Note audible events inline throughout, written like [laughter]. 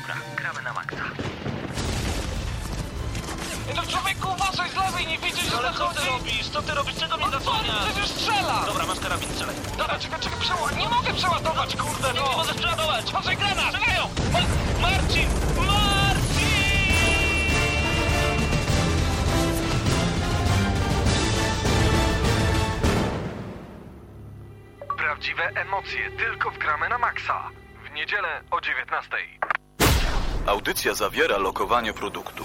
Dobra, gramy na maksa. No człowieku, uważaj z lewej, nie widzisz, że Ale co ty zachodzi? robisz? Co ty robisz? Czego mnie No co, zasłaniasz? przecież strzela! Dobra, masz karabin, strzelaj. Dobra, czekaj, czekaj, przeładować, nie mogę przeładować, kurde, Nie, nie no! możesz przeładować. Uważaj, granat! Strzelają! Ma Marcin! Marcin! Prawdziwe emocje tylko w gramy na maksa. W niedzielę o 19. Audycja zawiera lokowanie produktu.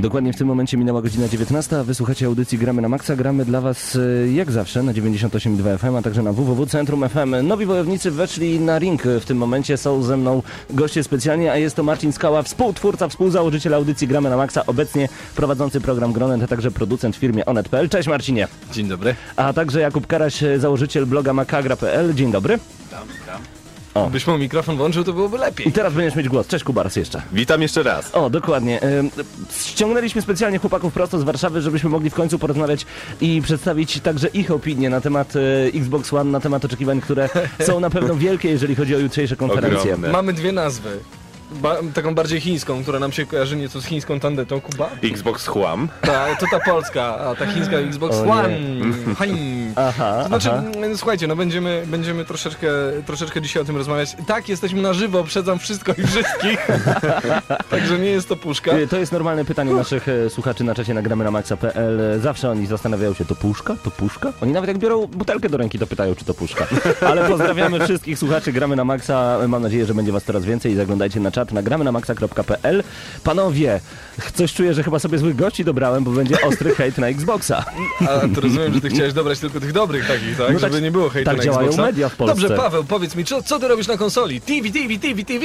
Dokładnie w tym momencie minęła godzina 19, a wysłuchacie audycji Gramy na Maxa. Gramy dla Was e, jak zawsze na 98,2 FM, a także na www Centrum FM. Nowi wojownicy weszli na ring. W tym momencie są ze mną goście specjalnie, a jest to Marcin Skała, współtwórca, współzałożyciel audycji Gramy na Maxa, obecnie prowadzący program Gronet, a także producent w firmie Onet.pl. Cześć Marcinie. Dzień dobry. A także Jakub Karaś, założyciel bloga makagra.pl. Dzień dobry. O. Byś mu mikrofon włączył, to byłoby lepiej. I teraz będziesz mieć głos. Cześć Kubaras jeszcze. Witam jeszcze raz. O, dokładnie. Ym, Ściągnęliśmy specjalnie chłopaków prosto z Warszawy, żebyśmy mogli w końcu porozmawiać i przedstawić także ich opinie na temat e, Xbox One, na temat oczekiwań, które są na pewno wielkie, jeżeli chodzi o jutrzejsze konferencje. Ogromne. Mamy dwie nazwy. Ba taką bardziej chińską, która nam się kojarzy nieco z chińską tandetą. Kuba? Xbox Chłam. Ta, to ta polska, a ta chińska Xbox O nie. One. [laughs] Hein. Aha, To znaczy, aha. mm, słuchajcie, no będziemy, będziemy troszeczkę, troszeczkę dzisiaj o tym rozmawiać. Tak, jesteśmy na żywo, uprzedzam wszystko i wszystkich. [laughs] Także nie jest to puszka. Y, To jest normalne pytanie naszych e, słuchaczy na czacie nagramy na maxa.pl. Zawsze oni zastanawiają się, to puszka? To puszka? Oni nawet jak biorą butelkę do ręki, to pytają, czy to puszka. [laughs] Ale pozdrawiamy wszystkich słuchaczy Gramy na Maxa. Mam nadzieję, że będzie was coraz więcej. Zaglądajcie na czat nagramy na maxa.pl. Panowie, coś czuję, że chyba sobie złych gości dobrałem, bo będzie ostry hejt na Xboxa. A to rozumiem, że ty chciałeś dobrać tylko tych dobrych takich, tak? No tak- Żeby nie było hejtu tak na działają Xboxa. media w Polsce. Dobrze, Paweł, powiedz mi, co, co ty robisz na konsoli? TV, TV, TV, TV?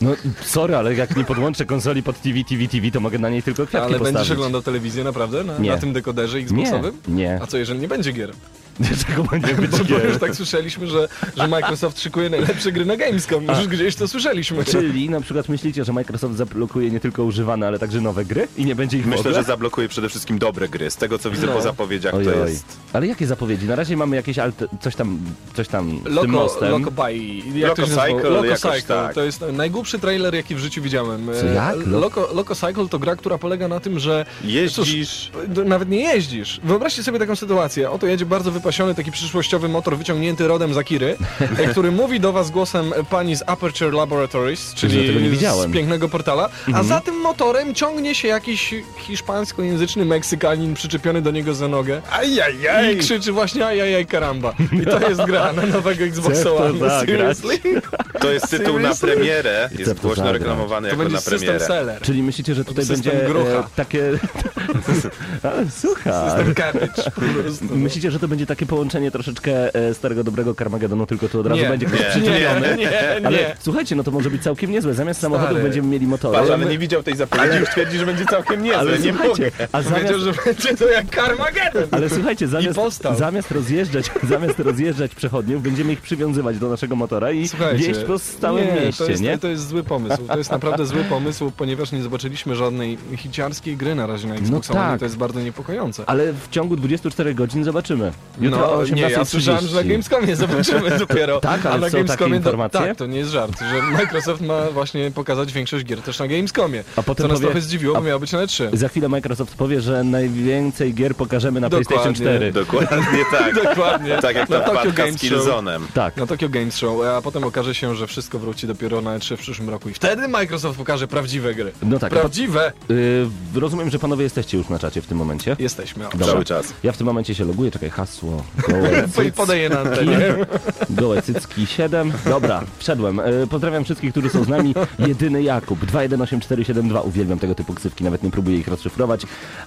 No sorry, ale jak nie podłączę konsoli pod TV, TV, TV, to mogę na niej tylko kwiatki Ale postawić. będziesz oglądał telewizję naprawdę? Na, na tym dekoderze Xboxowym? Nie, nie. A co, jeżeli nie będzie gier? [laughs] Dlaczego będzie [laughs] być Bo, bo już tak słyszeliśmy, że, że Microsoft szykuje najlepsze gry na Gamescom. Już gdzieś to słyszeliśmy. Czyli na przykład myślicie, że Microsoft zablokuje nie tylko używane, ale także nowe gry i nie będzie ich w Myślę, ogóle? że zablokuje przede wszystkim dobre gry. Z tego co widzę No. po zapowiedziach, to jest. Ale jakie zapowiedzi? Na razie mamy jakieś alt... coś tam, coś tam z tym Loco, mostem. Loco By. Jak Loco to się? Cycle, Loco Cycle. tak. To jest najgłupszy trailer, jaki w życiu widziałem. Co, jak? E, Loco, Loco Cycle to gra, która polega na tym, że Jeździsz. D- Nawet nie jeździsz. Wyobraźcie sobie taką sytuację. Oto jedzie bardzo wypasiony, taki przyszłościowy motor wyciągnięty rodem z Akiry, e, który mówi do was głosem pani z Aperture Laboratories, czyli tego nie widziałem. z pięknego portala, a za tym motorem ciągnie się jakiś hiszpańskojęzyczny Meksykanin przyczepiony do niego za nogę i krzyczy właśnie ajajaj karamba. I to jest gra na nowego [laughs] Xboxa One. Seriously? To jest tytuł na premierę. Jest głośno zagrać. reklamowany To jako na system premierę. seller. Czyli myślicie, że tutaj System będzie grucha. e, takie... [laughs] ale słuchaj... System prostu. Myślicie, że to będzie takie połączenie troszeczkę e, starego dobrego Carmagedonu, tylko tu od razu Nie. będzie ktoś Nie. przyklejony? Nie, nie, Ale nie. słuchajcie, no to może być całkiem niezłe. Zamiast samochodów Stary. będziemy mieli motory. Patrz, ale nie widział tej zapowiedzi, już twierdzi, że będzie całkiem niezłe. ale nie mogę. a zamiast, Powiedział, że będzie to jak Carmageddon. Ale słuchajcie, zamiast, zamiast rozjeżdżać, [laughs] zamiast rozjeżdżać przechodniów, będziemy ich przywiązywać do naszego motora i Słuchajcie, wieść po całym nie, mieście, to jest, nie? To jest zły pomysł. To jest naprawdę zły pomysł, ponieważ nie zobaczyliśmy żadnej hiciarskiej gry na razie na Xbox One tak. to jest bardzo niepokojące. Ale w ciągu 24 godzin zobaczymy. Jutro no, o nie, ja 18.30. słyszałem, że na Gamescomie zobaczymy [laughs] dopiero. Tak, ale a na są takie Gamescomie informacje? tak, to nie jest żart, że Microsoft ma właśnie pokazać większość gier też na Gamescomie. A potem co nas powie- trochę zdziwiło, a- bo miało być na E3. Za chwilę Microsoft powie, że najwięcej gier pokażemy na Dokładnie. PlayStation 4. Dokładnie [laughs] tak. Dokładnie. Tak jak Na ta Tokyo Game z. Killzone'em. Tak. Na Tokyo Games Show, a potem okaże się, że wszystko wróci dopiero na E3 w przyszłym roku i wtedy Microsoft pokaże prawdziwe gry. No tak. Prawdziwe! Y, rozumiem, że panowie jesteście już na czacie w tym momencie. Jesteśmy. Cały czas. Ja w tym momencie się loguję, czekaj, hasło. Gołe [laughs] cycki, Podaję na antenie. gołe cycki 7. Dobra, wszedłem. Y, pozdrawiam wszystkich, którzy są z nami. Jedyny Jakub, 218472. Uwielbiam tego typu ksywki, nawet nie próbuję ich rozszyfrować.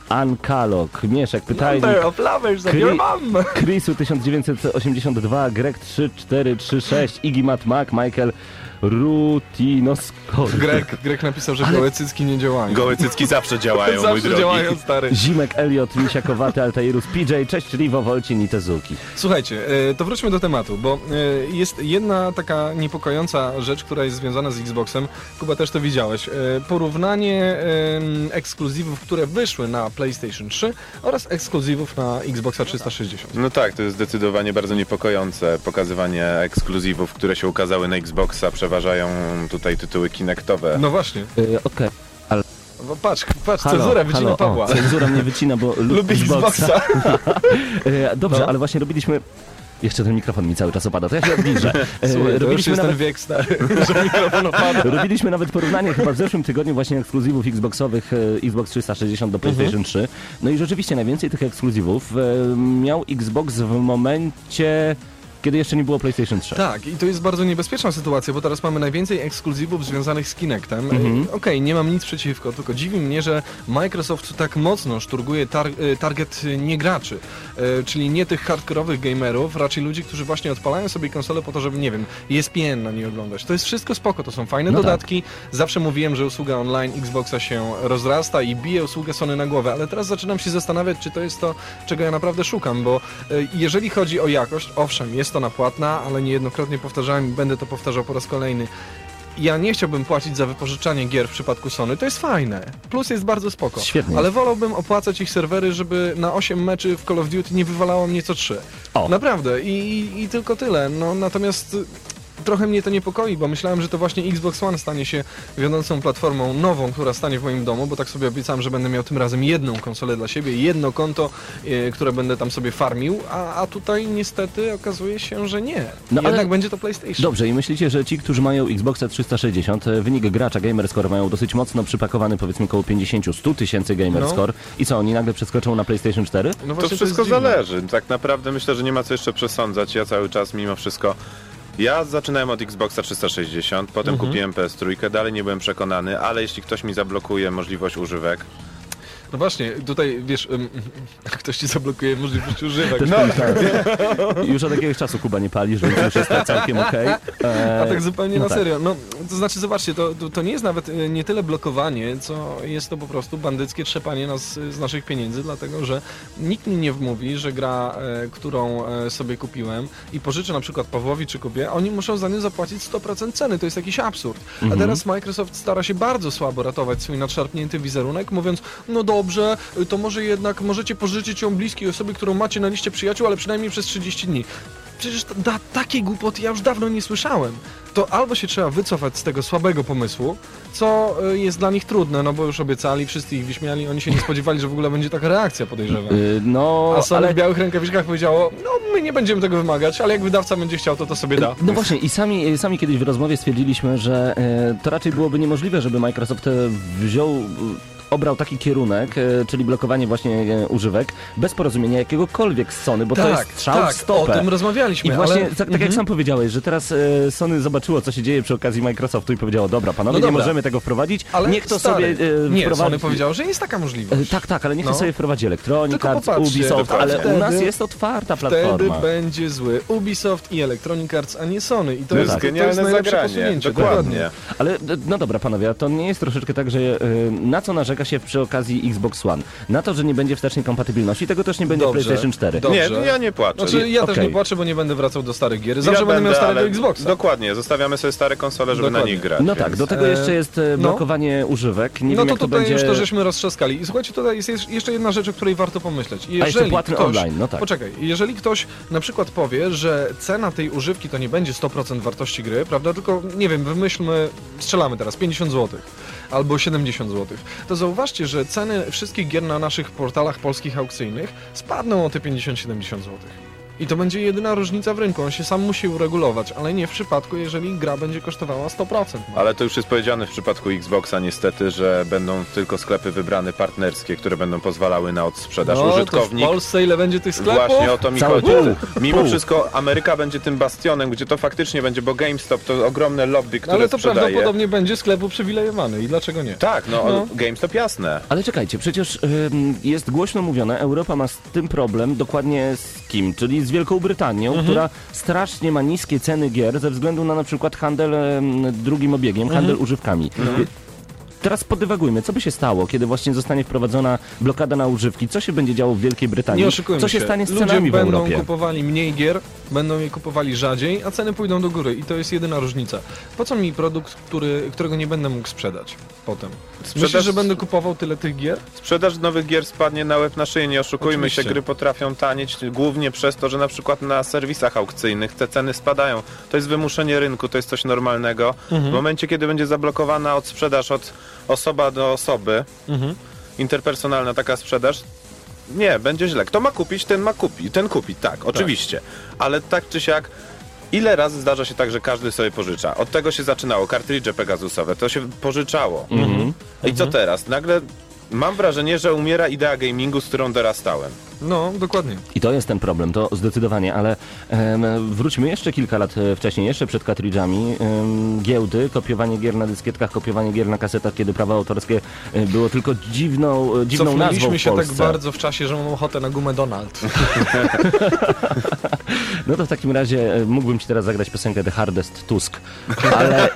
Ankalok, Mieszek, pytajnik. Number of lovers Kry- your mom! Chrisu 1982, Greg 3436, Iggy Matt Mac, Michael Rutinoskory. Grek, Grek napisał, że Ale- gołe cycki nie działają. Gołe cycki zawsze działają, mój Zawsze drogi. działają, stary. Zimek, Elliot, Misiakowaty, Altairus, PJ, cześć Rivo, Wolcin i Tezuki. Słuchajcie, e, to wróćmy do tematu, bo e, jest jedna taka niepokojąca rzecz, która jest związana z Xboxem. Kuba też to widziałeś. E, Porównanie ekskluzywów, które wyszły na PlayStation 3 oraz ekskluzywów na Xboxa 360. No tak, to jest zdecydowanie bardzo niepokojące. Pokazywanie ekskluzywów, które się ukazały na Xboxa, przeważają tutaj tytuły kinektowe. No właśnie. Yy, Okej. Bo Patrz, patrz, Halo, cenzura wycina halo, Pawła. O, cenzura mnie wycina, bo lu- Lubię Xboxa. [laughs] E, Dobrze, No. ale właśnie robiliśmy... Jeszcze ten mikrofon mi cały czas opada, to ja się odbliżę. E, [laughs] Słuchaj, robiliśmy, nawet, wiek stary, [laughs] że mikrofon opada. robiliśmy nawet porównanie chyba w zeszłym tygodniu właśnie ekskluzywów Xboxowych Xbox 360 do PlayStation 3. No i rzeczywiście najwięcej tych ekskluzywów miał Xbox w momencie, kiedy jeszcze nie było PlayStation 3. Tak, i to jest bardzo niebezpieczna sytuacja, bo teraz mamy najwięcej ekskluzywów związanych z Kinectem. Mhm. E, Okej, nie mam nic przeciwko, tylko dziwi mnie, że Microsoft tak mocno szturguje tar e, target niegraczy, e, czyli nie tych hardkorowych gamerów, raczej ludzi, którzy właśnie odpalają sobie konsolę po to, żeby, nie wiem, ESPN na nie oglądać. To jest wszystko spoko, to są fajne No tak. dodatki. Zawsze mówiłem, że usługa online Xboxa się rozrasta i bije usługę Sony na głowę, ale teraz zaczynam się zastanawiać, czy to jest to, czego ja naprawdę szukam, bo e, jeżeli chodzi o jakość, owszem, jest ona płatna, ale niejednokrotnie powtarzałem i będę to powtarzał po raz kolejny. Ja nie chciałbym płacić za wypożyczanie gier w przypadku Sony, to jest fajne. Plus jest bardzo spoko. Świetnie. Ale wolałbym opłacać ich serwery, żeby na 8 meczy w Call of Duty nie wywalało mnie co 3. O. Naprawdę. I, i, I tylko tyle. No natomiast trochę mnie to niepokoi, bo myślałem, że to właśnie Xbox One stanie się wiodącą platformą nową, która stanie w moim domu, bo tak sobie obiecałem, że będę miał tym razem jedną konsolę dla siebie, jedno konto, y, które będę tam sobie farmił, a, a tutaj niestety okazuje się, że nie. No, Jednak ale- będzie to PlayStation. Dobrze, i myślicie, że ci, którzy mają Xboxa 360, e, wynik gracza Gamerscore mają dosyć mocno przypakowany, powiedzmy około 50-100 tysięcy Gamerscore i co, oni nagle przeskoczą na PlayStation 4? No To wszystko dziwne. zależy. Tak naprawdę myślę, że nie ma co jeszcze przesądzać. Ja cały czas mimo wszystko. Ja zaczynałem od Xboxa 360, potem Mhm. kupiłem PS3, dalej nie byłem przekonany, ale jeśli ktoś mi zablokuje możliwość używek, No właśnie, tutaj wiesz, ym, [laughs] ktoś ci zablokuje możliwość używek. Też no, tak. Już od jakiegoś czasu Kuba nie palisz, więc już jest całkiem okej. E, A tak zupełnie no na tak. serio. No, to znaczy, zobaczcie, to, to, to nie jest nawet e, nie tyle blokowanie, co jest to po prostu bandyckie trzepanie nas e, z naszych pieniędzy, dlatego że nikt mi nie wmówi, że gra, e, którą e, sobie kupiłem i pożyczę na przykład Pawłowi czy Kubie, oni muszą za nią zapłacić 100% ceny. To jest jakiś absurd. A Mhm. teraz Microsoft stara się bardzo słabo ratować swój nadszarpnięty wizerunek, mówiąc, no dobrze, y, to może jednak możecie pożyczyć ją bliskiej osobie, którą macie na liście przyjaciół, ale przynajmniej przez 30 dni. Przecież da, takiej głupoty ja już dawno nie słyszałem. To albo się trzeba wycofać z tego słabego pomysłu, co y, jest dla nich trudne, no bo już obiecali, wszyscy ich wyśmiali, oni się nie spodziewali, że w ogóle będzie taka reakcja, podejrzewam. Y, No, A Sony ale... w białych rękawiczkach powiedziało, no my nie będziemy tego wymagać, ale jak wydawca będzie chciał, to to sobie da. No właśnie i sami, sami kiedyś w rozmowie stwierdziliśmy, że to raczej byłoby niemożliwe, żeby Microsoft wziął, obrał taki kierunek, e, czyli blokowanie właśnie e, używek, bez porozumienia jakiegokolwiek z Sony, bo to jest strzał tak, w stopę. o tym rozmawialiśmy, I właśnie, ale... tak, tak Mhm. jak sam powiedziałeś, że teraz e, Sony zobaczyło, co się dzieje przy okazji Microsoftu i powiedziało, dobra, panowie, No nie dobra. możemy tego wprowadzić, Ale niech to stary, sobie e, Nie, wprowadzi. Sony powiedziało, że jest taka możliwość. Tak, tak, ale niech to No. sobie wprowadzi Electronic Arts, Ubisoft, ale wtedy- u nas jest otwarta Wtedy platforma. będzie zły Ubisoft i Electronic Arts, a nie Sony. I to, to jest jest, to genialne jest zagranie. posunięcie. Dokładnie. Ale no dobra, panowie, a to nie jest troszeczkę tak, że na co narzeka się przy okazji Xbox One? Na to, że nie będzie wstecznej kompatybilności, tego też nie będzie w Dobrze. PlayStation 4. Do- Nie, Dobrze. ja nie płaczę. Znaczy, ja też Okej. nie płaczę, bo nie będę wracał do starych gier. Zawsze ja będę miał starego ale Xboxa. Dokładnie, zostawiamy sobie stare konsole, żeby Dokładnie. na nich grać. No tak, więc- do tego E, jeszcze jest e, no. blokowanie używek. Nie no wiem, to jak to tutaj będzie... już to żeśmy roztrzaskali. I słuchajcie, tutaj jest jeszcze jedna rzecz, o której warto pomyśleć. jeszcze Jeżeli płatny ktoś, online, no tak. Poczekaj, jeżeli ktoś na przykład powie, że cena tej używki to nie będzie 100% wartości gry, prawda, tylko, nie wiem, wymyślmy, strzelamy teraz, 50 zł albo 70 zł, to zauważcie, że ceny wszystkich gier na naszych portalach polskich aukcyjnych spadną o te 50-70 zł. I to będzie jedyna różnica w rynku. On się sam musi uregulować, ale nie w przypadku, jeżeli gra będzie kosztowała 100%. No. Ale to już jest powiedziane w przypadku Xboxa niestety, że będą tylko sklepy wybrane partnerskie, które będą pozwalały na odsprzedaż. No, Użytkownik To w Polsce ile będzie tych sklepów? Właśnie o to mi Cały chodzi. pół. Mimo Pół. wszystko Ameryka będzie tym bastionem, gdzie to faktycznie będzie, bo GameStop to ogromne lobby, No, które ale to sprzedaje. prawdopodobnie będzie sklepu uprzywilejowany i dlaczego nie? Tak, no, No. GameStop jasne. Ale czekajcie, przecież ym, jest głośno mówione, Europa ma z tym problem dokładnie z kim? Czyli z Wielką Brytanią, Mhm. która strasznie ma niskie ceny gier ze względu na na przykład handel drugim obiegiem, Mhm. handel używkami. Teraz podywagujmy, co by się stało, kiedy właśnie zostanie wprowadzona blokada na używki? Co się będzie działo w Wielkiej Brytanii? Nie oszukujmy co się, się. stanie z Ludzie cenami w będą Europie? kupowali mniej gier, będą je kupowali rzadziej, a ceny pójdą do góry i to jest jedyna różnica. Po co mi produkt, który, którego nie będę mógł sprzedać potem? Myślisz, Sprzedaż- że będę kupował tyle tych gier? Sprzedaż nowych gier spadnie na łeb na szyję, nie oszukujmy Oczywiście. się, gry potrafią tanieć głównie przez to, że na przykład na serwisach aukcyjnych te ceny spadają. To jest wymuszenie rynku, to jest coś normalnego. Mhm. W momencie, kiedy będzie zablokowana od sprzedaż od osoba do osoby, Mhm. interpersonalna taka sprzedaż, nie, będzie źle. Kto ma kupić, ten ma kupić. Ten kupi, tak, oczywiście. Ale tak czy siak, ile razy zdarza się tak, że każdy sobie pożycza? Od tego się zaczynało, kartridże Pegasusowe, to się pożyczało. Mhm. I co teraz? Nagle mam wrażenie, że umiera idea gamingu, z którą dorastałem. No, dokładnie. I to jest ten problem, to zdecydowanie, ale em, wróćmy jeszcze kilka lat e, wcześniej, jeszcze przed kartridżami. Em, giełdy, kopiowanie gier na dyskietkach, kopiowanie gier na kasetach, kiedy prawa autorskie e, było tylko dziwną, e, dziwną nazwą w się Polsce. tak bardzo w czasie, że mam ochotę na gumę Donald. [laughs] No to w takim razie mógłbym ci teraz zagrać piosenkę The Hardest Tusk, ale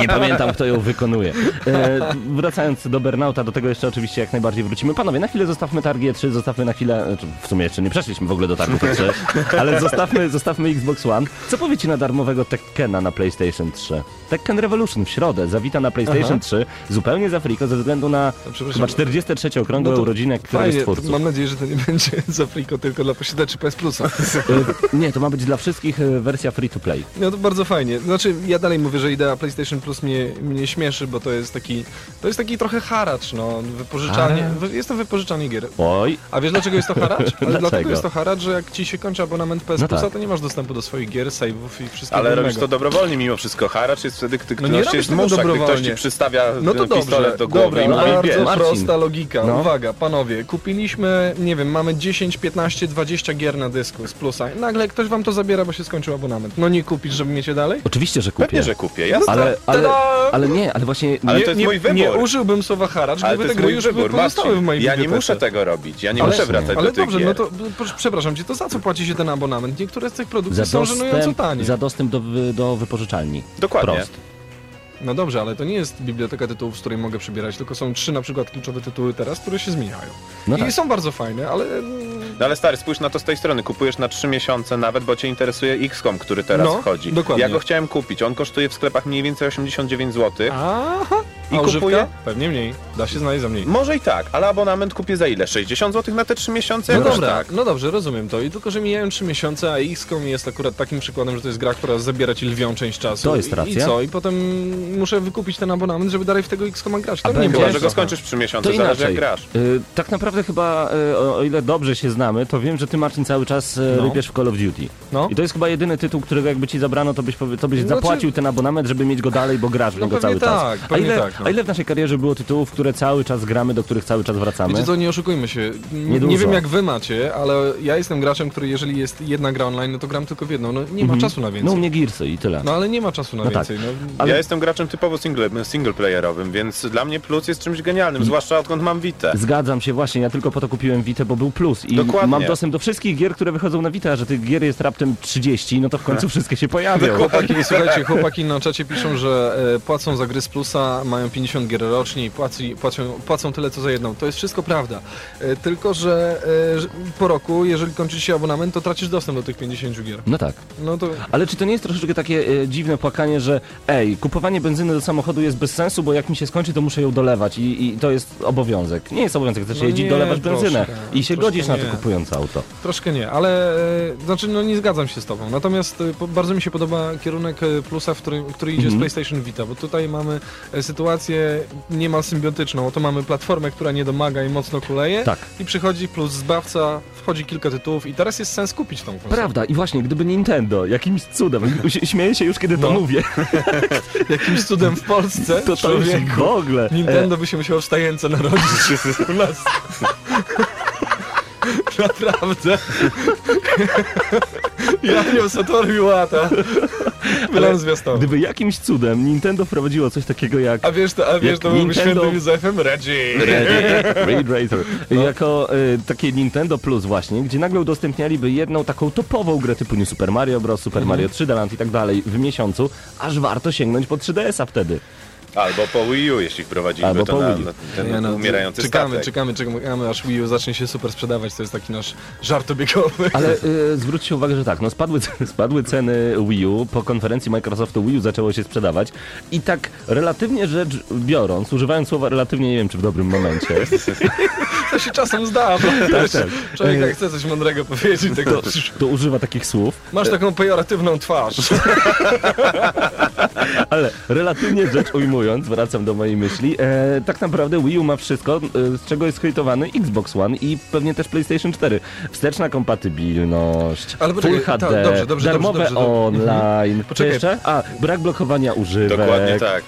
nie pamiętam, kto ją wykonuje. E, wracając do Burnouta, do tego jeszcze oczywiście jak najbardziej wrócimy. Panowie, na chwilę zostawmy targi E3, zostawmy na chwilę, znaczy w sumie jeszcze nie przeszliśmy w ogóle do targów E3, [laughs] ale zostawmy, zostawmy Xbox One. Co powiecie na darmowego Tekkena na PlayStation 3? Tekken Revolution w środę zawita na PlayStation Aha. 3, zupełnie za friko, ze względu na No, przepraszam. chyba 43 okrągłe No urodziny któregoś z twórców. mam nadzieję, że to nie [laughs] będzie za friko tylko dla posiadaczy PS Plusa. E, [laughs] Nie, to ma być dla wszystkich e, wersja free to play. No to bardzo fajnie. Znaczy, ja dalej mówię, że idea PlayStation Plus mnie, mnie śmieszy, bo to jest taki, to jest taki trochę haracz, no, wypożyczanie, A. jest to wypożyczanie gier. Oj, A wiesz dlaczego jest to haracz? [laughs] Dlatego jest to haracz, że jak ci się kończy abonament PS No Plusa, tak. to nie masz dostępu do swoich gier, save'ów i wszystkiego Ale innego. robisz to dobrowolnie mimo wszystko. Haracz jest wtedy, gdy No nie ktoś robisz jest tego musza, gdy ktoś ci przystawia No to dobrze, pistolet do głowy dobra, i mówi, bardzo prosta logika. No. Uwaga, panowie, kupiliśmy, nie wiem, mamy 10, 15, 20 gier na dysku z plusa. Nagle ktoś wam to zabiera, bo się skończył abonament. No nie kupisz, żeby mieć je dalej? oczywiście, że kupię. Pewnie, że kupię, jasne. Ale, ale, Tada! ale nie, ale właśnie... Ale nie, to jest nie, mój wybór. Nie użyłbym słowa haracz, Ale gdyby jest te gry mój już by wybór, pozostały w mojej Ja nie muszę tego robić, ja nie Ale- muszę wracać Ale do tych dobrze, gier. no to przepraszam cię, to za co płaci się ten abonament? Niektóre z tych produktów są żenująco tanie. za dostęp do, do wypożyczalni. Dokładnie. Prost. No dobrze, ale to nie jest biblioteka tytułów, z której mogę przybierać, tylko są trzy na przykład kluczowe tytuły teraz, które się zmieniają. No I tak. są bardzo fajne, ale No ale stary, spójrz na to z tej strony. Kupujesz na 3 miesiące nawet, bo cię interesuje XCOM, który teraz No, wchodzi. dokładnie. Ja go chciałem kupić. On kosztuje w sklepach mniej więcej 89 zł. Aha. I A używka? kupuję? Pewnie mniej. Da się znaleźć za mniej. Może i tak, ale abonament kupię za ile? 60 zł na te 3 miesiące? No Jakoś dobra, tak. no dobrze, rozumiem to. I tylko, że mijają trzy miesiące, a XCOM jest akurat takim przykładem, że to jest gra, która zabiera ci lwią część czasu. To jest I, I racja. co? I potem muszę wykupić ten abonament, żeby dalej w tego XCOMa grać. To A nie Chyba, było że go skończysz w 3 miesiące, To zależy inaczej. jak grasz. Y, tak naprawdę chyba, y, o, o ile dobrze się znamy, to wiem, że ty Marcin cały czas y, No. rypiesz w Call of Duty. No. I to jest chyba jedyny tytuł, którego jakby ci zabrano, to byś, to byś Znaczy- zapłacił ten abonament, żeby mieć go dalej, bo grasz w No niego pewnie cały tak, czas. A pewnie ile, tak, no. a ile w naszej karierze było tytułów, które cały czas gramy, do których cały czas wracamy? Wiecie co, nie oszukujmy się. N- Niedużo. Nie wiem jak wy macie, ale ja jestem graczem, który jeżeli jest jedna gra online, no to gram tylko w jedną. No nie ma Mhm. czasu na No u więcej. mnie Gearsy i tyle. No ale nie ma czasu na No tak. więcej. No, Ale- Ja jestem graczem typowo single, singleplayerowym, więc dla mnie plus jest czymś genialnym, zwłaszcza odkąd mam Vita. Zgadzam się właśnie, ja tylko po to kupiłem Vita, bo był plus i Dokładnie. mam dostęp do wszystkich gier, które wychodzą na Vita, a że tych gier jest raptem 30, no to w końcu [laughs] wszystkie się pojawią. Chłopaki, słuchajcie, chłopaki na czacie piszą, że e, płacą za gry z plusa, mają 50 gier rocznie i płaci, płacą, płacą tyle co za jedną. To jest wszystko prawda. E, tylko, że, e, że po roku, jeżeli kończy się abonament, to tracisz dostęp do tych 50 gier. No tak. No to Ale czy to nie jest troszeczkę takie e, dziwne płakanie, że ej, kupowanie benzyny do samochodu jest bez sensu, bo jak mi się skończy, to muszę ją dolewać i, i to jest obowiązek. Nie jest obowiązek, chcesz No jeździć, nie, dolewasz benzynę i się godzisz na to nie. kupując auto. troszkę nie, ale znaczy no nie zgadzam się z tobą. Natomiast bardzo mi się podoba kierunek plusa, w którym, który idzie Mhm. z PlayStation Vita, bo tutaj mamy e, sytuację niemal symbiotyczną. Oto mamy platformę, która nie domaga i mocno kuleje. Tak. I przychodzi plus zbawca, wchodzi kilka tytułów i teraz jest sens kupić tą konsolę. Prawda, i właśnie, gdyby Nintendo, jakimś cudem, [laughs] śmieję się już, kiedy to No. mówię, [laughs] Jakimś cudem w Polsce, to to w ogóle. Nintendo by się musiało w stajence narodzić [laughs] u nas. [laughs] Naprawdę. [laughs] Janio Satoru Iwata. Wylałem zwiastowy. Gdyby jakimś cudem Nintendo wprowadziło coś takiego jak A wiesz, to, a wiesz, to byłby Nintendo- świętym Józefem? Reggie. [laughs] Ray Tracer. Jako y, takie Nintendo Plus właśnie, gdzie nagle udostępnialiby jedną taką topową grę typu New Super Mario Bros., Super Mhm. Mario 3D Land i tak dalej w miesiącu, aż warto sięgnąć po 3DS-a wtedy. Albo po Wii U, jeśli wprowadziliby to na, Wii U. na ten Nie no, umierający czekamy, statek. czekamy, czekamy, aż Wii U zacznie się super sprzedawać. To jest taki nasz żart obiegowy. Ale y, zwróćcie uwagę, że tak, no spadły, [laughs] spadły ceny Wii U, po konferencji Microsoftu Wii U zaczęło się sprzedawać i tak relatywnie rzecz biorąc, używając słowa relatywnie, nie wiem czy w dobrym momencie, [laughs] To się czasem zda, bo wiesz, tak. człowiek jak chce coś mądrego powiedzieć, tego... to używa takich słów, Masz taką pejoratywną twarz. [laughs] Ale relatywnie rzecz ujmując, wracam do mojej myśli, e, tak naprawdę Wii U ma wszystko, e, z czego jest hejtowany Xbox One i pewnie też PlayStation 4. Wsteczna kompatybilność, Ale poczekaj, Full HD, ta- dobrze, dobrze, darmowe dobrze, dobrze, dobrze. online. Co Poczekaj. jeszcze? A, brak blokowania używek. Dokładnie tak.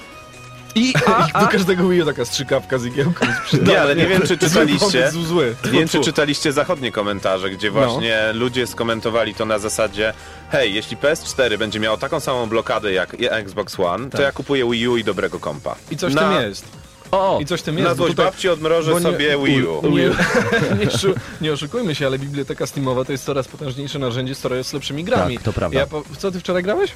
I, I do każdego Wii U taka strzykawka z igiełką. Nie, ale nie wiem, czy [laughs] czytaliście. Zły, zły. Nie wiem, czy czytaliście zachodnie komentarze, gdzie właśnie ludzie skomentowali to na zasadzie hej, jeśli PS4 będzie miało taką samą blokadę jak Xbox One, to ja kupuję Wii U i dobrego kompa. I coś w na, tym jest. O, I coś w tym jest. Na złość tutaj- babci odmrożę nie- sobie Wii U. Nie, [laughs] nie, szu- nie oszukujmy się, ale biblioteka Steamowa to jest coraz potężniejsze narzędzie z lepszymi grami. Tak, to prawda. Ja po, co ty wczoraj grałeś?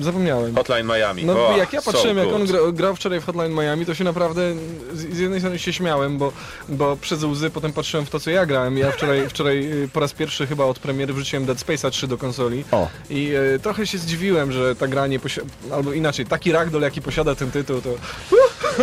Zapomniałem. Hotline Miami. No O, jak ja so patrzyłem, jak good. on gra, grał wczoraj w Hotline Miami, to się naprawdę z, z jednej strony się śmiałem, bo, bo przez łzy potem patrzyłem w to, co ja grałem. Ja wczoraj, [laughs] wczoraj y, po raz pierwszy chyba od premiery wrzuciłem Dead Space'a 3 do konsoli o. i y, trochę się zdziwiłem, że ta gra nie posiada, albo inaczej, taki ragdoll, jaki posiada ten tytuł, to, [laughs]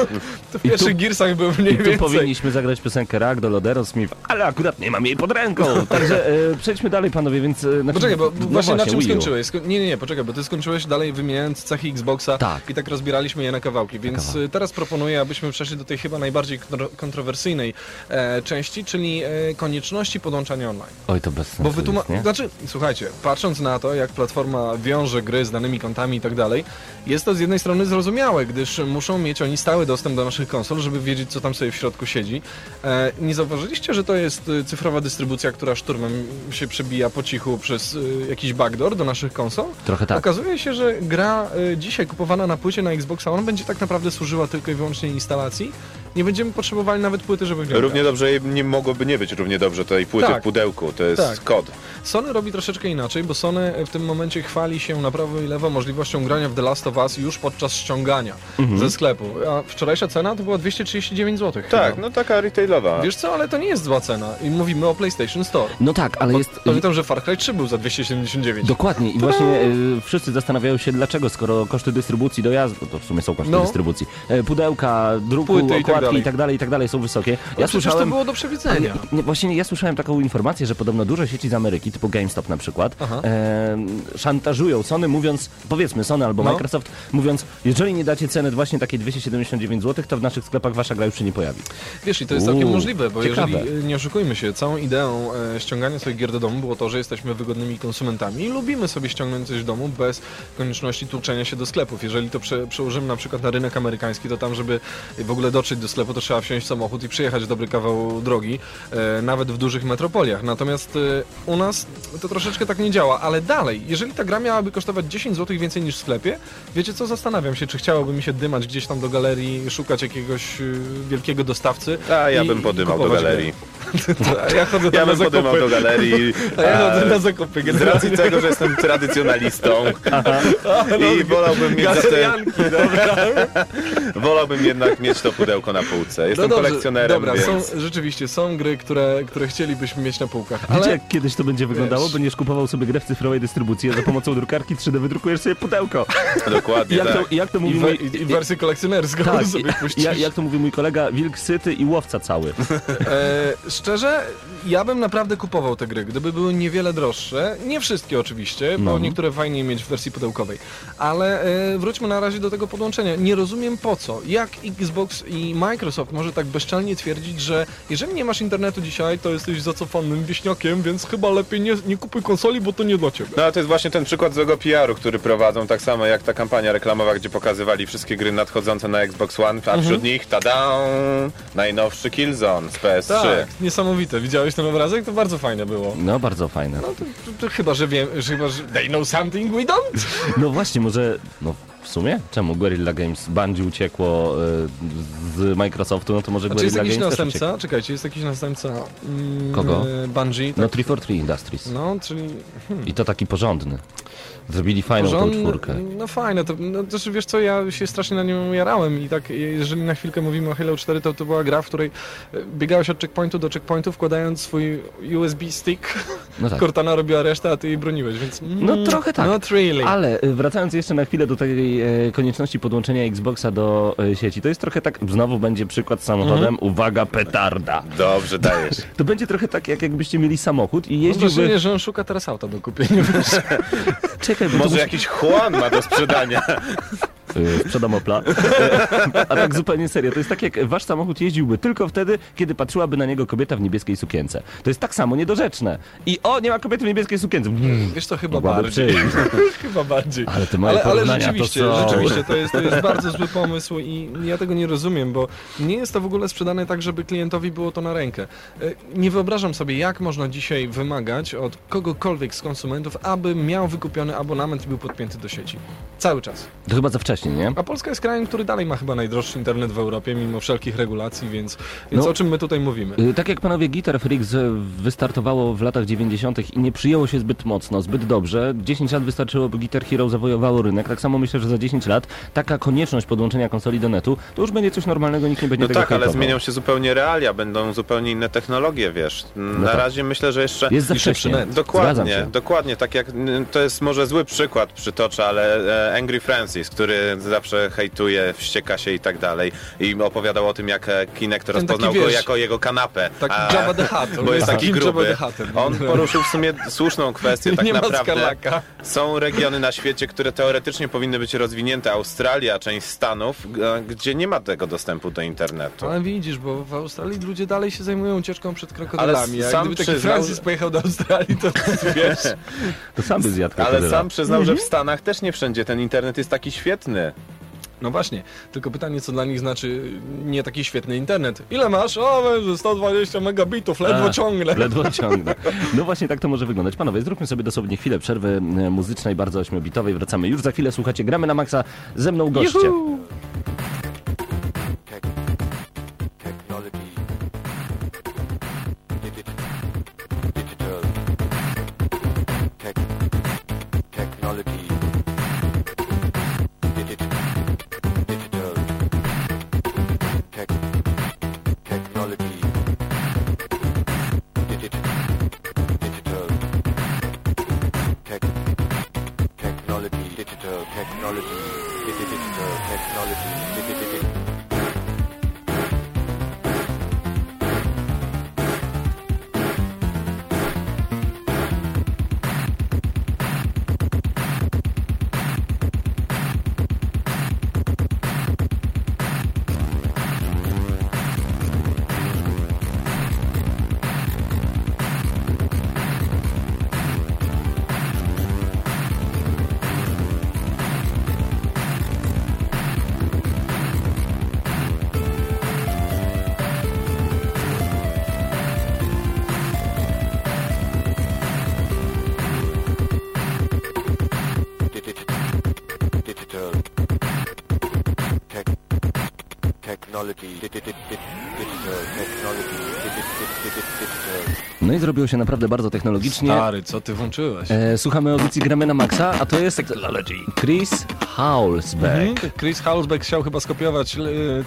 to w I pierwszych tu- Gearsach był mniej I tu więcej. powinniśmy zagrać piosenkę Ragdoll od Aerosmith, ale akurat nie mam jej pod ręką. [laughs] Także e, przejdźmy dalej, panowie, więc... E, znaczy, Poczekaj, bo no właśnie, na czym skończyłeś? Sko- nie, nie, nie, poczekaj, bo ty skończyłeś dalej wymieniając cechy Xboxa Tak. i tak rozbieraliśmy je na kawałki, więc y, teraz proponuję, abyśmy przeszli do tej chyba najbardziej kontro- kontrowersyjnej e, części, czyli e, konieczności podłączania online. Oj, to bez sensu Bo wytuma... jest, nie? Znaczy, słuchajcie, patrząc na to, jak platforma wiąże gry z danymi kontami i tak dalej, jest to z jednej strony zrozumiałe, gdyż muszą mieć oni stały dostęp do naszych konsol, żeby wiedzieć, co tam sobie w środku siedzi. E, nie zauważyliście, że to jest y, cyfrowa dystrybucja, która szturmem się przebija po cichu przez y, jakiś backdoor do naszych konsol? Trochę tak. Okazuje się, że gra y, dzisiaj kupowana na płycie na Xboxa One będzie tak naprawdę służyła tylko i wyłącznie instalacji. Nie będziemy potrzebowali nawet płyty, żeby nią Równie grać. dobrze nie mogłoby nie być równie dobrze tej płyty Tak. w pudełku. To jest Tak. kod. Sony robi troszeczkę inaczej, bo Sony w tym momencie chwali się na prawo i lewo możliwością grania w The Last of Us już podczas ściągania Mhm. ze sklepu. A wczorajsza cena to była 239 zł. Tak, no taka retailowa. Wiesz co, ale to nie jest zła cena i mówimy o PlayStation Store. No tak, ale Bo jest... Pamiętam, że Far Cry 3 był za 279. Dokładnie i właśnie e, wszyscy zastanawiają się dlaczego, skoro koszty dystrybucji dojazdu, to w sumie są koszty No. dystrybucji, e, pudełka, druku, Płyty i tak dalej, i tak dalej są wysokie. Ja przecież to słyszałem... było do przewidzenia. Nie, właśnie ja słyszałem taką informację, że podobno duże sieci z Ameryki, typu GameStop na przykład, e, szantażują Sony mówiąc, powiedzmy Sony albo No. Microsoft, mówiąc, jeżeli nie dacie ceny właśnie takiej 279 zł, to w naszych sklepach wasza gra już się nie pojawi. Wiesz, i to jest całkiem Uuu, możliwe, bo ciekawe. jeżeli, nie oszukujmy się, całą ideą e, ściągania swoich gier do domu było to, że jesteśmy wygodnymi konsumentami i lubimy sobie ściągnąć coś w domu bez konieczności tłuczenia się do sklepów. Jeżeli to prze, przełożymy na przykład na rynek amerykański, to tam, żeby w ogóle dotrzeć do sklepu, to trzeba wsiąść w samochód i przyjechać dobry kawał drogi, e, nawet w dużych metropoliach. Natomiast e, u nas to troszeczkę tak nie działa, ale dalej, jeżeli ta gra miałaby kosztować 10 zł więcej niż w sklepie, wiecie co, zastanawiam się, czy chciałoby mi się dymać gdzieś tam do galerii, szukać jakiegoś y, wielkiego dostawcy. A ja i- bym podymał do galerii. [laughs] ja chodzę Ja bym podymał do galerii. [laughs] A ja chodzę na zakupy. Z racji tego, że jestem tradycjonalistą [laughs] i wolałbym mieć Galerianki, dobra. wolałbym jednak mieć to pudełko na półce. Jestem no dobrze, kolekcjonerem, Dobra, więc... są, rzeczywiście, są gry, które, które chcielibyśmy mieć na półkach, Wiecie, ale... jak kiedyś to będzie wyglądało? Wiesz. Będziesz kupował sobie grę w cyfrowej dystrybucji, a za pomocą drukarki 3D wydrukujesz sobie pudełko. I [laughs] Dokładnie jak, tak. to, jak to I, mówi w, mój... i, I wersję kolekcjonerską tak, [laughs] sobie puścisz. jak, jak to mówi mój kolega, wilk syty i łowca cały. [laughs] E, szczerze, ja bym naprawdę kupował te gry, gdyby były niewiele droższe. Nie wszystkie oczywiście, bo No. niektóre fajnie mieć w wersji pudełkowej. Ale e, wróćmy na razie do tego podłączenia. Nie rozumiem po co. Jak Xbox i Microsoft może tak bezczelnie twierdzić, że jeżeli nie masz internetu dzisiaj, to jesteś zacofanym wieśniakiem, więc chyba lepiej nie, nie kupuj konsoli, bo to nie dla ciebie. No ale to jest właśnie ten przykład złego PR-u, który prowadzą, tak samo jak ta kampania reklamowa, gdzie pokazywali wszystkie gry nadchodzące na Xbox One, a Mhm. wśród nich, tada, najnowszy Killzone z PS3. Tak, niesamowite. Widziałeś ten obrazek? To bardzo fajne było. No, bardzo fajne. No to, to, to chyba, że wiem, że chyba, że they know something we don't? [laughs] No właśnie, może... No, w sumie? Czemu Guerrilla Games Bungie uciekło e, z Microsoftu? No to może Guerrilla jakiś Games też następca? uciekł. Czekajcie, jest jakiś następca mm, Kogo? e, Bungie? No Tak? 343 Industries. No, czyli... I to taki porządny. Zrobili fajną tą Porządny- czwórkę. No fajne, to, no, to znaczy, wiesz co, ja się strasznie na nią jarałem i tak, jeżeli na chwilkę mówimy o Halo 4, to to była gra, w której e, biegałeś od checkpointu do checkpointu, wkładając swój USB stick, [laughs] No tak. Cortana robiła resztę, a ty jej broniłeś, więc... mm, No trochę tak. Not really. Ale y, wracając jeszcze na chwilę do tej e, konieczności podłączenia Xboxa do e, sieci, to jest trochę tak, znowu będzie przykład z samochodem, Mhm. uwaga, petarda. Dobrze, dajesz. [laughs] To będzie trochę tak, jak jakbyście mieli samochód i Mam jeździłby... wrażenie, że on szuka teraz auta do kupienia. [laughs] Czekaj, to Może musi... jakiś Juan ma do sprzedania. [laughs] Y, Sprzedam Opla. [laughs] A tak zupełnie serio, to jest tak jak wasz samochód jeździłby tylko wtedy, kiedy patrzyłaby na niego kobieta w niebieskiej sukience. To jest tak samo niedorzeczne. I o, nie ma kobiety w niebieskiej sukience. Mm, Wiesz co, chyba mogłaby bardziej. [laughs] chyba bardziej. Ale te moje Ale, ale rzeczywiście, to są... rzeczywiście to jest, to jest bardzo zły pomysł i ja tego nie rozumiem, bo nie jest to w ogóle sprzedane tak, żeby klientowi było to na rękę. E, Nie wyobrażam sobie, jak można dzisiaj wymagać od kogokolwiek z konsumentów, aby miał wykupiony abonament i był podpięty do sieci. Cały czas. To chyba za wcześnie, nie? A Polska jest krajem, który dalej ma chyba najdroższy internet w Europie, mimo wszelkich regulacji, więc, więc No. o czym my tutaj mówimy? Y, Tak jak panowie Guitar Freaks y, wystartowało w latach 90. i nie przyjęło się zbyt mocno, zbyt dobrze, 10 lat wystarczyło, by Guitar Hero zawojowało rynek. Tak samo myślę, że za 10 lat taka konieczność podłączenia konsoli do netu to już będzie coś normalnego, nikt nie będzie No tego tak, ale hejtował. zmienią się zupełnie realia, będą zupełnie inne technologie, wiesz. Na tak. razie myślę, że jeszcze... Jest za wcześnie. Dokładnie, dokładnie, tak jak n- to jest może zły przykład przytoczę, ale e, Angry Francis, który zawsze hejtuje, wścieka się i tak dalej i opowiadał o tym, jak e, Kinect rozpoznał taki, go wiesz, jako jego kanapę. Tak, a- Jabba the Hutt. Bo jest taki gruby. On poruszył w sumie słuszną kwestię, [laughs] tak naprawdę. Są regiony na świecie, które teoretycznie powinny być rozwinięte. Australia, część Stanów, g- gdzie nie ma tego dostępu do internetu. Ale widzisz, bo w Australii ludzie dalej się zajmują ucieczką przed krokodylami. Ale sam gdyby taki przyznał, Francis pojechał do Australii, to [laughs] wiesz... To sam by zjadł Ale sam przyznał, że w Stanach też nie wszędzie ten internet jest taki świetny. No właśnie, tylko pytanie, co dla nich znaczy nie taki świetny internet. Ile masz? O, że 120 megabitów, ledwo A, ciągle. Ledwo [laughs] ciągnę. No właśnie tak to może wyglądać. Panowie, zróbmy sobie dosłownie chwilę przerwy e, muzycznej, bardzo ośmiobitowej. Wracamy już za chwilę. Słuchacie, gramy na maksa. Ze mną goście. Juhu! Technology, digital, technology, digital, technology, digital. digital, zrobiło się naprawdę bardzo technologicznie. Stary, co ty włączyłeś? E, słuchamy audycji Gramy na maksa, a to jest Chris Haulsbeck. Mhm. Chris Hausbeck chciał chyba skopiować e,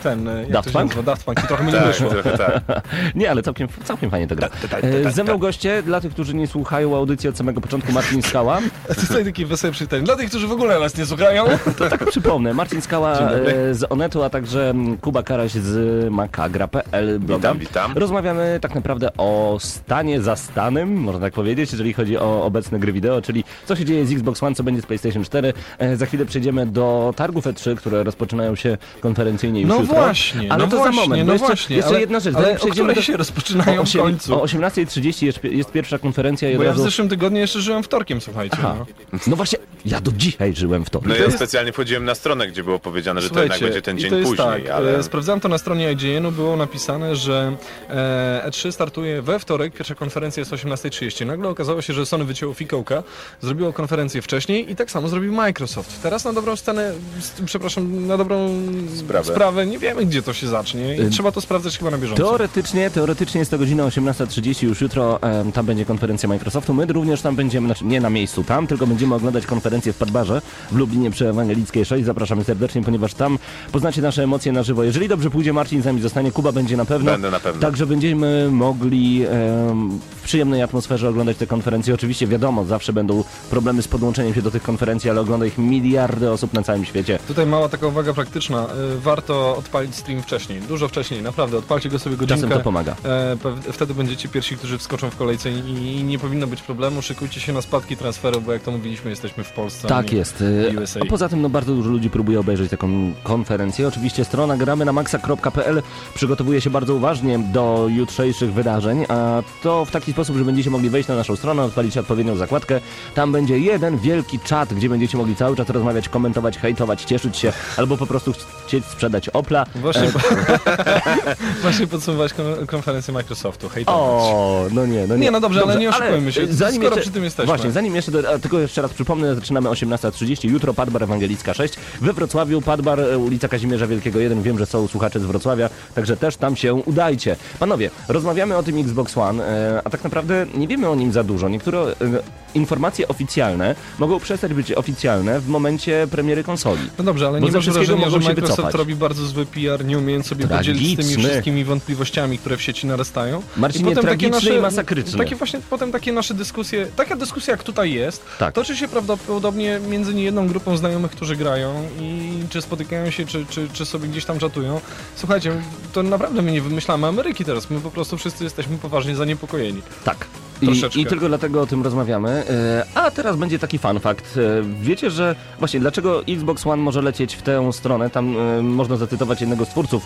ten... Jak Daft Punk? nazywa? Daft Punk i trochę mu nie Tak, wyszło. tak. [laughs] Nie, ale całkiem, całkiem fajnie to gra. E, ze mną goście, dla tych, którzy nie słuchają audycji od samego początku, Marcin Skała. [laughs] To jest taki wesoły przytem. Dla tych, którzy w ogóle nas nie słuchają. [laughs] To tak przypomnę, Marcin Skała e, z Onetu, a także Kuba Karaś z makagra.pl bloga. Witam, witam. Rozmawiamy tak naprawdę o stanie za stanem, można tak powiedzieć, jeżeli chodzi o obecne gry wideo, czyli co się dzieje z Xbox One, co będzie z PlayStation 4. E, Za chwilę przejdziemy do targów E3, które rozpoczynają się konferencyjnie już No jutro. właśnie, ale no to właśnie, za moment. no bo jeszcze, właśnie. jeszcze ale, jedna rzecz, Ale o przejdziemy do... się rozpoczynają o, końcu? o 18.30 jest, jest pierwsza konferencja i Bo ja w zeszłym tygodniu jeszcze żyłem wtorkiem, słuchajcie. Aha. No. No właśnie, ja do dzisiaj żyłem w to. No to ja jest- specjalnie wchodziłem na stronę, gdzie było powiedziane, że to Słuchajcie, jednak będzie ten i dzień to jest później, tak, ale... e, sprawdzałem to na stronie IGN-u, było napisane, że e, E3 startuje we wtorek, pierwsza konferencja jest 18.30. Nagle okazało się, że Sony wycięło fikołka, zrobiło konferencję wcześniej i tak samo zrobił Microsoft. Teraz na dobrą scenę, s- przepraszam, na dobrą Sprawę. sprawę nie wiemy, gdzie to się zacznie i Y, trzeba to sprawdzać chyba na bieżąco. Teoretycznie, teoretycznie jest to godzina 18.30, już jutro em, tam będzie konferencja Microsoftu. My również tam będziemy, znaczy nie na miejscu tam, tylko będziemy oglądać konferencję w Padbarze w Lublinie przy Ewangelickiej 6. Zapraszamy serdecznie, ponieważ tam poznacie nasze emocje na żywo. Jeżeli dobrze pójdzie, Marcin z nami zostanie, Kuba będzie na pewno. Będę na pewno. Także będziemy mogli em, w przyjemnej atmosferze oglądać te konferencje. Oczywiście wiadomo, zawsze będą problemy z podłączeniem się do tych konferencji, ale ogląda ich miliardy osób na całym świecie. Tutaj mała taka uwaga praktyczna. Y, Warto odpalić stream wcześniej, dużo wcześniej, naprawdę. Odpalcie go sobie godzinkę. Czasem to pomaga. E, wtedy będziecie pierwsi, którzy wskoczą w kolejce i, nie powinno być problemu. Szykujcie się na spadki transferu, bo jak to mówiliśmy, jesteśmy w Polsce. Tak jest. Y, USA. A poza tym no, bardzo dużo ludzi próbuje obejrzeć taką konferencję. Oczywiście strona gramy na maxa.pl przygotowuje się bardzo uważnie do jutrzejszych wydarzeń, a to w taki sposób, że będziecie mogli wejść na naszą stronę, odpalić odpowiednią zakładkę. Tam będzie jeden wielki czat, gdzie będziecie mogli cały czas rozmawiać, komentować, hejtować, cieszyć się, albo po prostu chcieć sprzedać Opla. Właśnie, [laughs] właśnie podsumować kon- konferencję Microsoftu. Hej, O, no nie, no nie. Nie, no dobrze, ale nie oszukujmy się. Zanim Skoro jeszcze, przy tym jesteśmy. Właśnie, zanim jeszcze, do, tylko jeszcze raz przypomnę, zaczynamy 18.30, jutro Padbar Ewangelicka 6, we Wrocławiu Padbar, e, ulica Kazimierza Wielkiego 1, wiem, że są słuchacze z Wrocławia, także też tam się udajcie. Panowie, rozmawiamy o tym Xbox One, e, a tak naprawdę nie wiemy o nim za dużo. Niektóre e, informacje oficjalne mogą przestać być oficjalne w momencie premiery konsoli. No dobrze, ale Bo nie masz wrażenia, że Microsoft wycofać. robi bardzo zły PR, nie umiejąc sobie podzielić z tymi wszystkimi wątpliwościami, które w sieci narastają. Marcinie, I potem takie tragiczny nasze, i masakryczny. Takie właśnie potem takie nasze dyskusje, taka dyskusja jak tutaj jest, Tak. toczy się prawdopodobnie między niejedną grupą znajomych, którzy grają i czy spotykają się, czy, czy, czy sobie gdzieś tam czatują. Słuchajcie, to naprawdę my nie wymyślamy Ameryki teraz, my po prostu wszyscy jesteśmy poważnie zaniepokojeni. Tak. I. I tylko dlatego o tym rozmawiamy. E, A teraz będzie taki fun fact. E, Wiecie, że właśnie dlaczego Xbox One może lecieć w tę stronę? Tam e, można zacytować jednego z twórców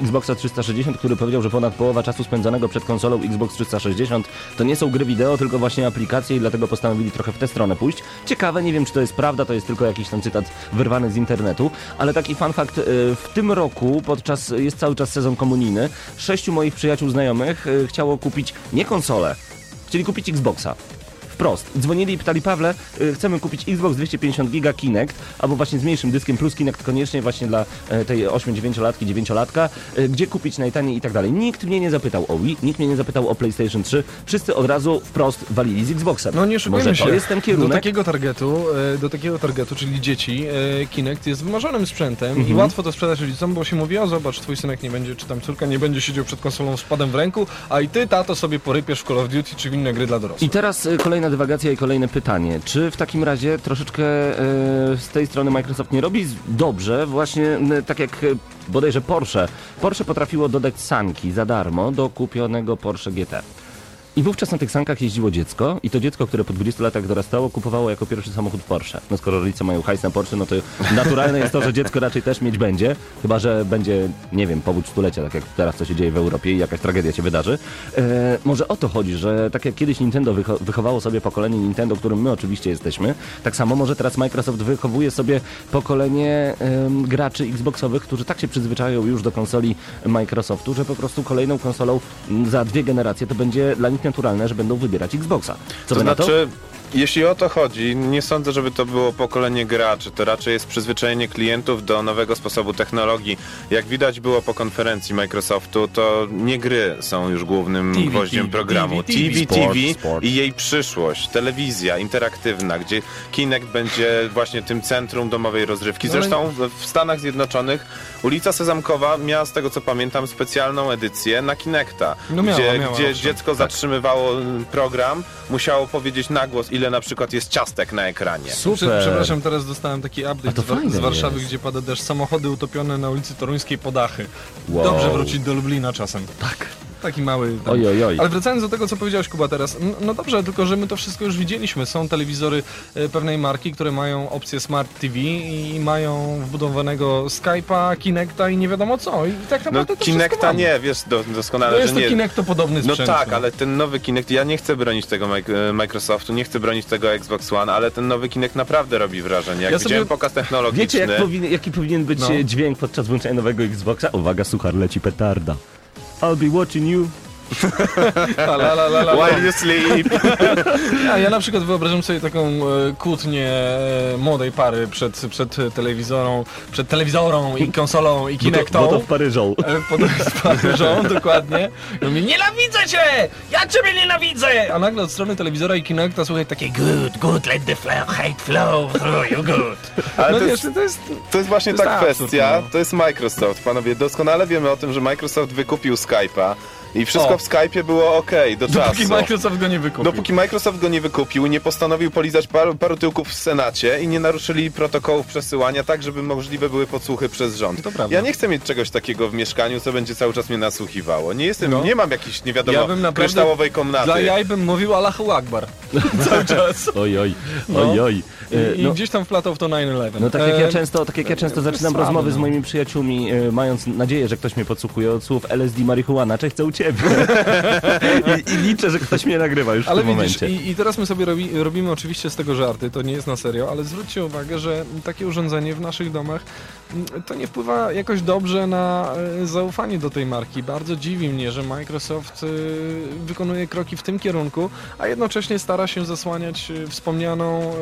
Xboxa 360, który powiedział, że ponad połowa czasu spędzonego przed konsolą Xbox 360 to nie są gry wideo, tylko właśnie aplikacje i dlatego postanowili trochę w tę stronę pójść. Ciekawe, nie wiem czy to jest prawda, to jest tylko jakiś tam cytat wyrwany z internetu, ale taki fun fact. W tym roku, podczas, jest cały czas sezon komunijny, sześciu moich przyjaciół znajomych chciało kupić nie konsolę, Chcieli kupić Xboxa. Wprost. Dzwonili i pytali, Pawle, y, chcemy kupić Xbox 250 giga Kinect, albo właśnie z mniejszym dyskiem plus Kinect koniecznie właśnie dla e, tej 8-9-latki, 9-latka, y, gdzie kupić najtaniej i tak dalej. Nikt mnie nie zapytał o Wii, nikt mnie nie zapytał o PlayStation 3, wszyscy od razu wprost walili z Xboxem. No nie oszukujmy Może się. to jest ten Do kierunek? takiego targetu, e, do takiego targetu, czyli dzieci, e, Kinect jest wymarzonym sprzętem Mhm. i łatwo to sprzedać rodzicom, bo się mówi, o zobacz, twój synek nie będzie, czy tam córka nie będzie siedział przed konsolą z padem w ręku, a i ty, tato, sobie porypiesz w Call of Duty czy w inne gry dla dorosłych. I teraz y, kolejna dywagacja i kolejne pytanie. Czy w takim razie troszeczkę y, z tej strony Microsoft nie robi dobrze, właśnie tak jak y, bodajże Porsche. Porsche potrafiło dodać sanki za darmo do kupionego Porsche GT. I wówczas na tych sankach jeździło dziecko i to dziecko, które po 20 latach dorastało, kupowało jako pierwszy samochód Porsche. No skoro rodzice mają hajs na Porsche, no to naturalne jest to, że dziecko raczej też mieć będzie, chyba że będzie, nie wiem, powód stulecia, tak jak teraz co się dzieje w Europie i jakaś tragedia się wydarzy. E, może o to chodzi, że tak jak kiedyś Nintendo wycho- wychowało sobie pokolenie Nintendo, którym my oczywiście jesteśmy, tak samo może teraz Microsoft wychowuje sobie pokolenie em, graczy Xboxowych, którzy tak się przyzwyczają już do konsoli Microsoftu, że po prostu kolejną konsolą za dwie generacje to będzie dla nich naturalne, że będą wybierać Xboxa. Co to na to? Jeśli o to chodzi, nie sądzę, żeby to było pokolenie graczy. To raczej jest przyzwyczajenie klientów do nowego sposobu technologii. Jak widać było po konferencji Microsoftu, to nie gry są już głównym TV, gwoździem TV, programu. TV, TV, TV sport. i jej przyszłość. Telewizja interaktywna, gdzie Kinect będzie właśnie tym centrum domowej rozrywki. No Zresztą w Stanach Zjednoczonych ulica Sezamkowa miała, z tego co pamiętam, specjalną edycję na Kinecta, No miała, gdzie, miała, gdzie dziecko zatrzymywało mm, program, musiało powiedzieć na głos, ile na przykład jest ciastek na ekranie. Super. Przepraszam, teraz dostałem taki update to z, z Warszawy, jest. gdzie pada deszcz. Samochody utopione na ulicy Toruńskiej Podachy. Wow. Dobrze wrócić do Lublina czasem. Tak. Taki mały... ten- Oj, oj, oj. Ale wracając do tego, co powiedziałeś Kuba teraz, no dobrze, tylko że my to wszystko już widzieliśmy. Są telewizory e, pewnej marki, które mają opcję Smart TV i mają wbudowanego Skype'a, Kinecta i nie wiadomo co. I tak No naprawdę to Kinecta nie, wiesz do, No doskonale, jest że to nie. Kinect to podobny No sprzęt. tak, ale ten nowy Kinect, ja nie chcę bronić tego e, Microsoftu, nie chcę bronić tego Xbox One, ale ten nowy Kinect naprawdę robi wrażenie. Jak Ja sobie- widziałem pokaz technologiczny... Wiecie, jak powinien, jaki powinien być No. e, dźwięk podczas włączenia nowego Xboxa? Uwaga, suchar, leci petarda. I'll be watching you. [laughs] La, la, la, la, la. While you sleep. [laughs] Ja, ja na przykład wyobrażam sobie taką e, kłótnię e, młodej pary przed, przed telewizorą, przed telewizorą i konsolą i Bo to, Kinectą. bo to w Paryżą. E, Pod z Paryżą, [laughs] dokładnie. I mówi, nienawidzę cię! Ja ciebie nienawidzę! A nagle od strony telewizora i Kinecta słuchaj takie good, good, let the flow, hate flow through you, good. Ale no to wiesz, jest, to jest... to jest właśnie to jest ta absurd, kwestia, no. to jest Microsoft, panowie. Doskonale wiemy o tym, że Microsoft wykupił Skype'a i wszystko O. w Skype'ie było ok do Dopóki czasu. Microsoft go nie wykupił. Dopóki Microsoft go nie wykupił, nie postanowił polizać paru, paru tyłków w Senacie i nie naruszyli protokołów przesyłania tak, żeby możliwe były podsłuchy przez rząd. To prawda. Ja nie chcę mieć czegoś takiego w mieszkaniu, co będzie cały czas mnie nasłuchiwało. Nie jestem, No. nie mam jakiejś, nie wiadomo, Ja bym naprawdę kryształowej komnaty. Dla jaj bym mówił Allahu Akbar. [laughs] [laughs] Cały czas. Oj, oj, No. oj, oj. E, I, no, I gdzieś tam wplatał w to 9-11. no tak jak ja często, tak jak ja często zaczynam rozmowy z no. moimi przyjaciółmi, e, mając nadzieję, że ktoś mnie podsłuchuje od słów LSD marihuana, czy chcę u ciebie. [laughs] I, I liczę, że ktoś mnie nagrywa już w Ale tym widzisz, momencie. i, i teraz my sobie robi, robimy oczywiście z tego żarty, to nie jest na serio, ale zwróćcie uwagę, że takie urządzenie w naszych domach to nie wpływa jakoś dobrze na e, zaufanie do tej marki. Bardzo dziwi mnie, że Microsoft e, wykonuje kroki w tym kierunku, a jednocześnie stara się zasłaniać e, wspomnianą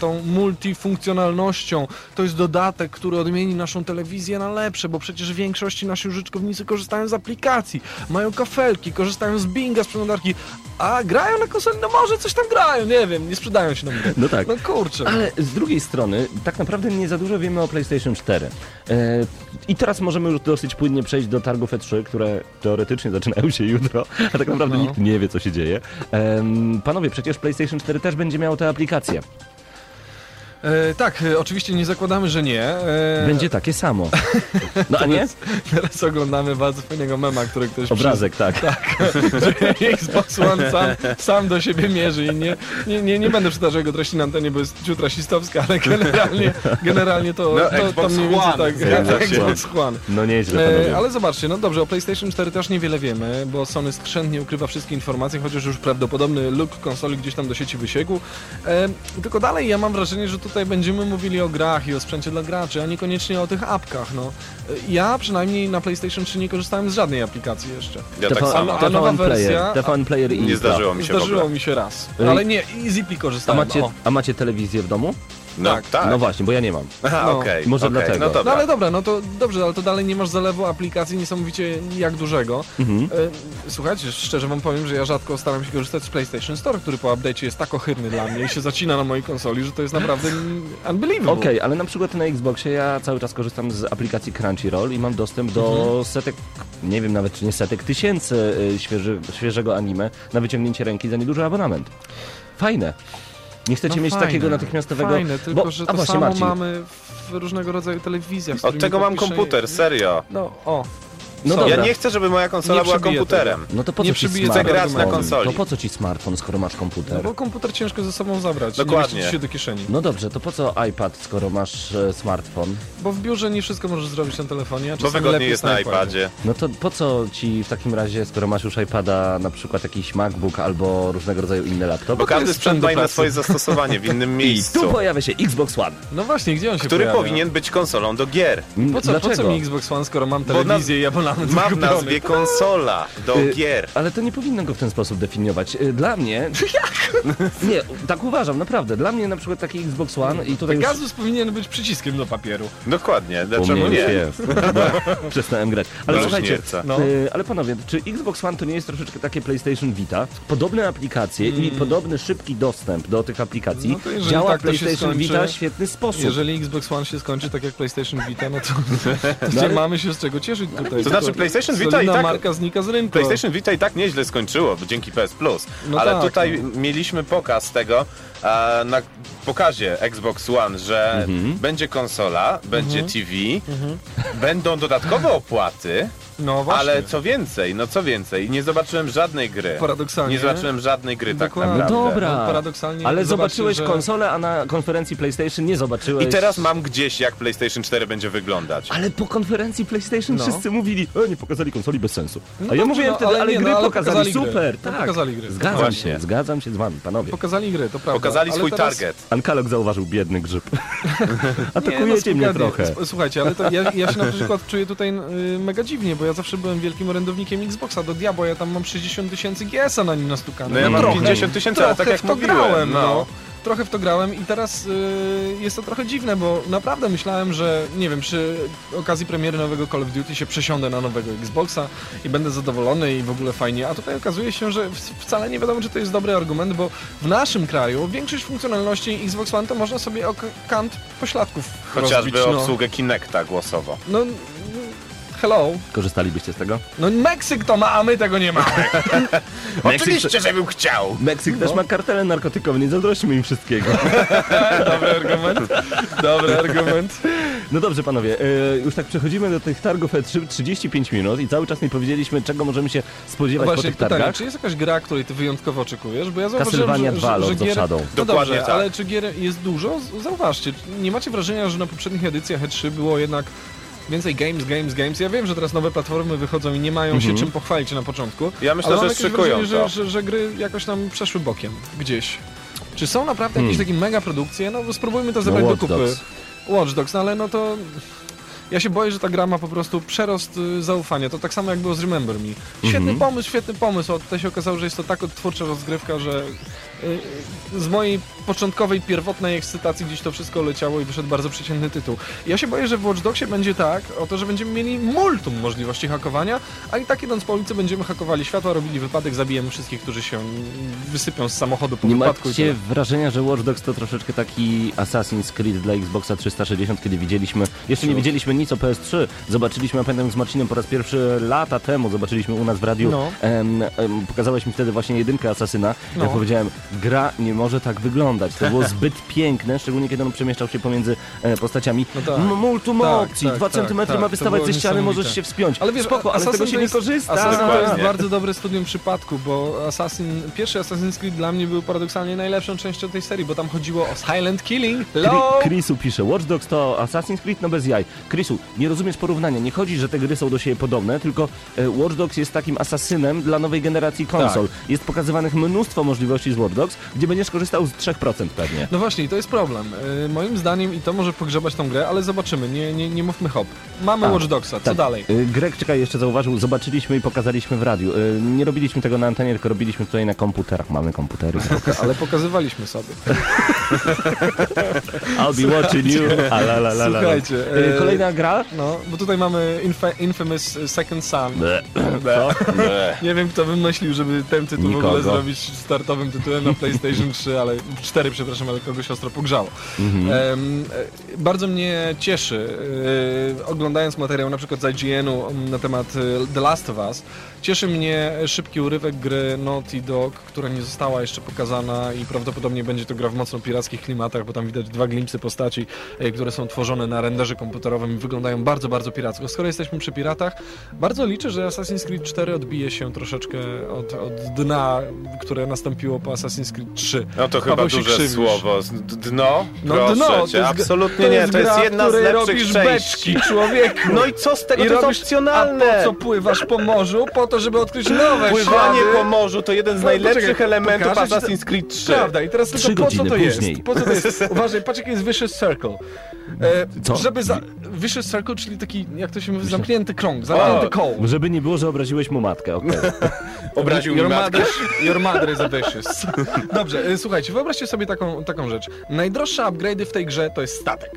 tą multifunkcjonalnością. To jest dodatek, który odmieni naszą telewizję na lepsze, bo przecież w większości nasi użytkownicy korzystają z aplikacji, mają kafelki, korzystają z Binga, z przeglądarki, a grają na konsoli, no może coś tam grają, nie wiem, nie sprzedają się nam. No tak. No kurczę. Ale z drugiej strony, tak naprawdę nie za dużo wiemy o PlayStation 4. E, I teraz możemy już dosyć płynnie przejść do targów E3, które teoretycznie zaczynają się jutro, a tak naprawdę No. nikt nie wie, co się dzieje. Panowie, przecież PlayStation 4 też będzie miało tę aplikację. E, tak, e, oczywiście nie zakładamy, że nie. E, Będzie takie samo. [laughs] No a nie? Teraz oglądamy bardzo fajnego mema, który ktoś Obrazek, tak. [laughs] że Xbox One sam, sam do siebie mierzy i nie, nie, nie, nie będę przytaczał jego treści na antenie, bo jest ciut rasistowska, ale generalnie, generalnie to, No, to, to mniej więcej One. tak, się. Xbox One. No nieźle, E, panowie. ale zobaczcie, no dobrze, o PlayStation 4 też niewiele wiemy, bo Sony skrzętnie ukrywa wszystkie informacje, chociaż już prawdopodobny look konsoli gdzieś tam do sieci wysiekł. E, tylko dalej ja mam wrażenie, że tutaj będziemy mówili o grach i o sprzęcie dla graczy, a niekoniecznie o tych apkach, no. Ja przynajmniej na PlayStation 3 nie korzystałem z żadnej aplikacji jeszcze. Ja tak samo. a nowa TVN Player, wersja- Player i Nie zdarzyło mi się w Zdarzyło ogóle. mi się raz, Ej. ale nie, Easy A korzystałem. macie, o. a macie telewizję w domu? No tak. tak. No właśnie, bo ja nie mam. Aha, No. okej. Może okej, dlatego. No No dobra. ale dobra, no to dobrze, ale to dalej nie masz zalewu aplikacji niesamowicie jak dużego. Mhm. E, Słuchajcie, szczerze wam powiem, że ja rzadko staram się korzystać z PlayStation Store, który po update'cie jest tak ohydny dla mnie i się zacina na mojej konsoli, że to jest naprawdę unbelievable. Okej, ale na przykład na Xboxie ja cały czas korzystam z aplikacji Crunchyroll i mam dostęp do Mhm. setek, nie wiem nawet czy nie setek, tysięcy y, świeży, świeżego anime na wyciągnięcie ręki za nieduży abonament. Fajne. Nie chcecie No mieć fajne, takiego natychmiastowego... Fajne, tylko bo, że a to właśnie samo Marcin, mamy w różnego rodzaju telewizjach. Od tego mam komputer, serio. No, o. No. Ja nie chcę, żeby moja konsola Nie była komputerem. no to po nie co ci przybiję smartfon? tego na konsoli. To po co ci smartfon, skoro masz No komputer? bo komputer ciężko ze sobą zabrać. Dokładnie. Nie mieści się do kieszeni. No dobrze, to po co iPad, skoro masz e, smartfon? Bo w biurze nie wszystko możesz zrobić na telefonie, a Bo czasami wygodniej lepiej jest na iPadzie. iPadzie. No to po co ci w takim razie, skoro masz już iPada, na przykład jakiś MacBook albo różnego rodzaju inny laptop? Bo każdy jest sprzęt sprzęt do ma inne pracy. swoje zastosowanie w innym [laughs] I miejscu. tu pojawia się Xbox One. No właśnie, gdzie on się Który pojawia? powinien być konsolą do gier. Po co, Dlaczego? po co mi Xbox One, skoro mam na- telewizję i abonament Ma w nazwie konsola do Y, gier. Ale to nie powinno go w ten sposób definiować. Y, Dla mnie... [laughs] Nie, tak uważam, naprawdę. Dla mnie na przykład taki Xbox One i tutaj już... Pegasus powinien być przyciskiem do papieru. Dokładnie, dlaczego nie? już jest. No, [laughs] przestałem grać. Ale No, słuchajcie. No. y, ale panowie, czy Xbox One to nie jest troszeczkę takie PlayStation Vita? Podobne aplikacje i podobny szybki dostęp do tych aplikacji Mm. No to działa tak PlayStation skończy- Vita w świetny sposób. Jeżeli Xbox One się skończy tak jak PlayStation Vita, no to, [laughs] to No ale- mamy się z czego cieszyć tutaj. To znaczy, Tylko PlayStation Vita i tak- marka znika z rynku. PlayStation Vita i tak nieźle skończyło dzięki PS Plus, No ale tak, tutaj no. mieliśmy pokaz tego e, na pokazie Xbox One, że Mhm. będzie konsola, będzie TV, będą dodatkowe opłaty No właśnie. Ale co więcej, no co więcej, nie zobaczyłem żadnej gry. Paradoksalnie. Nie zobaczyłem żadnej gry tak Dokładnie. naprawdę. Dobra. No, paradoksalnie Ale zobaczyłeś że- konsolę, a na konferencji PlayStation nie zobaczyłeś. I teraz mam gdzieś, jak PlayStation 4 będzie wyglądać. Ale po konferencji PlayStation No. wszyscy mówili, e, nie pokazali konsoli bez sensu. No a ja dobrze, mówiłem no, wtedy, ale ale, nie, gry no, ale pokazali, pokazali gry. super. No, tak. pokazali gry. Zgadzam Właśnie. się, zgadzam się z wami, panowie. Pokazali gry, to prawda. Pokazali ale swój teraz... target. Ankalog zauważył biedny grzyb. [laughs] Nie, no, Atakujecie mnie spokojnie. trochę. Słuchajcie, ale to ja, ja się na przykład czuję tutaj y, mega dziwnie, bo ja zawsze byłem wielkim orędownikiem Xboxa do diabła, ja tam mam 60 tysięcy GS-a na nim nastukane. No ja mam trochę, 50 tysięcy, ale tak jak w to mówiłem, grałem, no. no. Trochę w to grałem i teraz y, jest to trochę dziwne, bo naprawdę myślałem, że nie wiem, przy okazji premiery nowego Call of Duty się przesiądę na nowego Xboxa i będę zadowolony i w ogóle fajnie, a tutaj okazuje się, że wcale nie wiadomo, czy to jest dobry argument, bo w naszym kraju większość funkcjonalności Xbox One to można sobie o kant pośladków Chociażby rozbić, no. obsługę Kinecta głosowo. No, hello. Korzystalibyście z tego? No Meksyk to ma, a my tego nie mamy. [laughs] [laughs] Oczywiście, żebym chciał! Meksyk też ma kartele narkotykowe, nie zazdrościmy im wszystkiego. [laughs] Dobry argument. Dobry argument. No dobrze, panowie, e, już tak przechodzimy do tych targów E3 35 minut i cały czas nie powiedzieliśmy, czego możemy się No spodziewać po właśnie, tych pytanie, targach. czy jest jakaś gra, której ty wyjątkowo oczekujesz? Bo ja zauważyłem, że, 2 że, że gier... Shadow. No Dokładnie dobrze, tak. ale czy gier jest dużo? Zauważcie, nie macie wrażenia, że na poprzednich edycjach E3 było jednak więcej games, games, games? Ja wiem, że teraz nowe platformy wychodzą i nie mają Mhm. się czym pochwalić na początku. Ja myślę, że szykują wrażenie, że, że, że gry jakoś nam przeszły bokiem gdzieś. Czy są naprawdę jakieś Hmm. takie mega produkcje? No spróbujmy to No, zebrać do Watch kupy. Dogs. Watch Dogs, no ale no to... Ja się boję, że ta gra ma po prostu przerost y, zaufania. To tak samo jak było z Remember Me. Świetny Mhm. pomysł, świetny pomysł. Tutaj się okazało, że jest to tak odtwórcza rozgrywka, że z mojej początkowej, pierwotnej ekscytacji gdzieś to wszystko leciało i wyszedł bardzo przeciętny tytuł. Ja się boję, że w Watch Dogsie będzie tak, o to, że będziemy mieli multum możliwości hakowania, a i tak idąc po ulicy będziemy hakowali światła, robili wypadek, zabijemy wszystkich, którzy się wysypią z samochodu po Nie wypadku. i macie wrażenia, że Watch Dogs to troszeczkę taki Assassin's Creed dla Xboxa 360, kiedy widzieliśmy, jeszcze nie widzieliśmy nic o PS3, zobaczyliśmy, ja pamiętam z Marcinem po raz pierwszy lata temu, zobaczyliśmy u nas w radiu, No. em, em, pokazałeś mi wtedy właśnie jedynkę Asasyna, No. ja powiedziałem, gra nie może tak wyglądać, to było [laughs] zbyt piękne, szczególnie kiedy on przemieszczał się pomiędzy e, postaciami. No tak. Multum Tak, opcji, tak, dwa tak, centymetry tak, ma wystawać ze ściany, możesz się wspiąć. Ale wiesz, Spoko, ale z tego się nie korzysta. Assassin to jest Dokładnie. bardzo dobre studium przypadku, bo Assassin, pierwszy Assassin's Creed dla mnie był paradoksalnie najlepszą częścią tej serii, bo tam chodziło o silent killing. Chrisu pisze, Watch Dogs to Assassin's Creed, no bez jaj. Chrisu, nie rozumiesz porównania. Nie chodzi, że te gry są do siebie podobne, tylko e, Watch Dogs jest takim asasynem dla nowej generacji konsol. Tak. Jest pokazywanych mnóstwo możliwości z Watch Dogs, gdzie będziesz korzystał z 3% pewnie. No właśnie, to jest problem. Y, moim zdaniem i to może pogrzebać tą grę, ale zobaczymy, nie, nie, nie mówmy hop. Mamy A, Watch Dogsa, co tak. dalej? Y, Greg, czekaj, jeszcze zauważył, zobaczyliśmy i pokazaliśmy w radiu. Y, Nie robiliśmy tego na antenie, tylko robiliśmy tutaj na komputerach. Mamy komputery. [laughs] Ale pokazywaliśmy sobie. [laughs] I'll be watching you. [laughs] A, la, la, la. Słuchajcie, Y, e, Kolejna gra? No, bo tutaj mamy Infa Infamous Second Son. Ble. Co? Ble. Nie wiem, kto wymyślił, żeby ten tytuł w Nikogo. ogóle zrobić startowym tytułem na PlayStation 3, ale 4, przepraszam, ale kogoś ostro pogrzało. Mhm. E, bardzo mnie cieszy, e, oglądając materiał na przykład z IGN-u m, na temat e, The Last of Us, cieszy mnie szybki urywek gry Naughty Dog, która nie została jeszcze pokazana i prawdopodobnie będzie to gra w mocno pirackich klimatach, bo tam widać dwa glimpsy postaci, które są tworzone na renderze komputerowym i wyglądają bardzo, bardzo piracko. Skoro jesteśmy przy piratach, bardzo liczę, że Assassin's Creed 4 odbije się troszeczkę od, od dna, które nastąpiło po Assassin's Creed 3. No to chyba Paweł duże krzywisz. słowo. Dno? No Proszę dno, to cię, jest, absolutnie to nie. jest To jest gra, jedna z lepszych robisz części. beczki, człowieku. No i co z tego? I to jest robisz- opcjonalne. A po co pływasz po morzu? Po to, żeby odkryć nowe Pływanie ślady. po morzu to jeden z No, najlepszych poczekaj, elementów pokażę Assassin's Creed 3. Prawda, i teraz tylko po co to później. jest? Po co to jest? Uważaj, patrz jaki jest Vicious Circle. E, Co? Żeby za... Vicious Circle, czyli taki, jak to się mówi, zamknięty krąg, zamknięty koło. Żeby nie było, że obraziłeś mu matkę, okej. Obraził mi matkę. mother, your mother is a vicious. [laughs] Dobrze, e, słuchajcie, wyobraźcie sobie taką, taką rzecz. Najdroższe upgrade'y w tej grze to jest statek.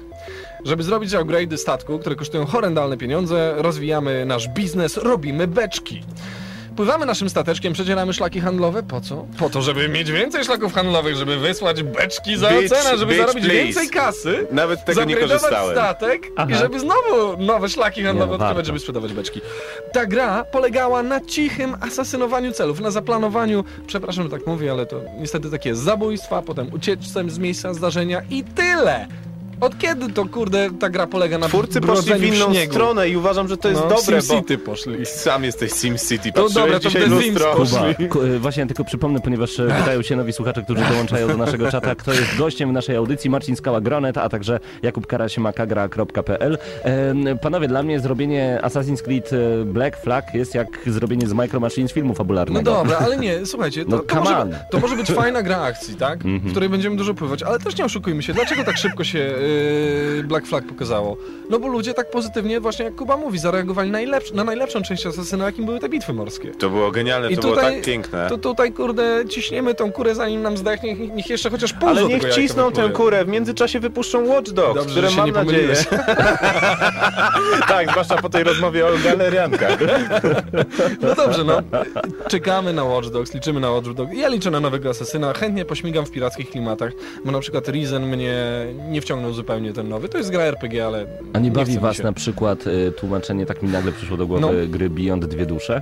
Żeby zrobić upgrade'y statku, które kosztują horrendalne pieniądze, rozwijamy nasz biznes, robimy beczki. Pływamy naszym stateczkiem, przecieramy szlaki handlowe. Po co? Po to, żeby mieć więcej szlaków handlowych, żeby wysłać beczki za Bitch, ocenę, żeby bitch, zarobić please. więcej kasy. Nawet tego nie korzystałem. statek Aha. i żeby znowu nowe szlaki handlowe Nie, odkrywać, żeby sprzedawać beczki. Ta gra polegała na cichym asasynowaniu celów, na zaplanowaniu, przepraszam, że tak mówię, ale to niestety tak jest, zabójstwa, potem ucieczce z miejsca zdarzenia i tyle. Od kiedy to, kurde, ta gra polega na Twórcy poszli w inną śniegu? stronę i uważam, że to jest no, dobre, Sim bo... City poszli. Sam jesteś SimCity, To patrzyłeś dobra, to dzisiaj Sims lustro. Kuba, ku, y, właśnie ja tylko przypomnę, ponieważ e, pytają się nowi słuchacze, którzy dołączają do naszego czata, kto jest gościem naszej audycji, Marcin Skała-Gronet, a także Jakub Karasiemakagra.pl. Em, Panowie, dla mnie zrobienie Assassin's Creed e, Black Flag jest jak zrobienie z Micro Machines filmu No fabularnego. dobra, ale nie, słuchajcie, to, No, to, może, to może być fajna gra akcji, tak? W której będziemy dużo pływać, ale też nie oszukujmy się, dlaczego tak szybko się Black Flag pokazało? No bo ludzie tak pozytywnie, właśnie jak Kuba mówi, zareagowali najlepsz, na najlepszą część Asasyna, jakim były te bitwy morskie. To było genialne, to było tak piękne. To tutaj, kurde, ciśniemy tą kurę, zanim nam zdechnie, niech, niech jeszcze chociaż pół Ale niech cisną tę kurę, w międzyczasie wypuszczą Watch Dogs, Dobrze, które mam nie nadzieję... [laughs] tak, zwłaszcza po tej rozmowie o galeriankach. No dobrze, no. Czekamy na Watch Dogs, liczymy na Watch Dogs. Ja liczę na nowego Asasyna, chętnie pośmigam w pirackich klimatach, bo na przykład Risen mnie nie wciągnął zupełnie ten nowy. To jest gra RPG, ale A nie bawi chce mi was na przykład y, tłumaczenie, tak mi nagle przyszło do głowy, No. gry Beyond Dwie Dusze?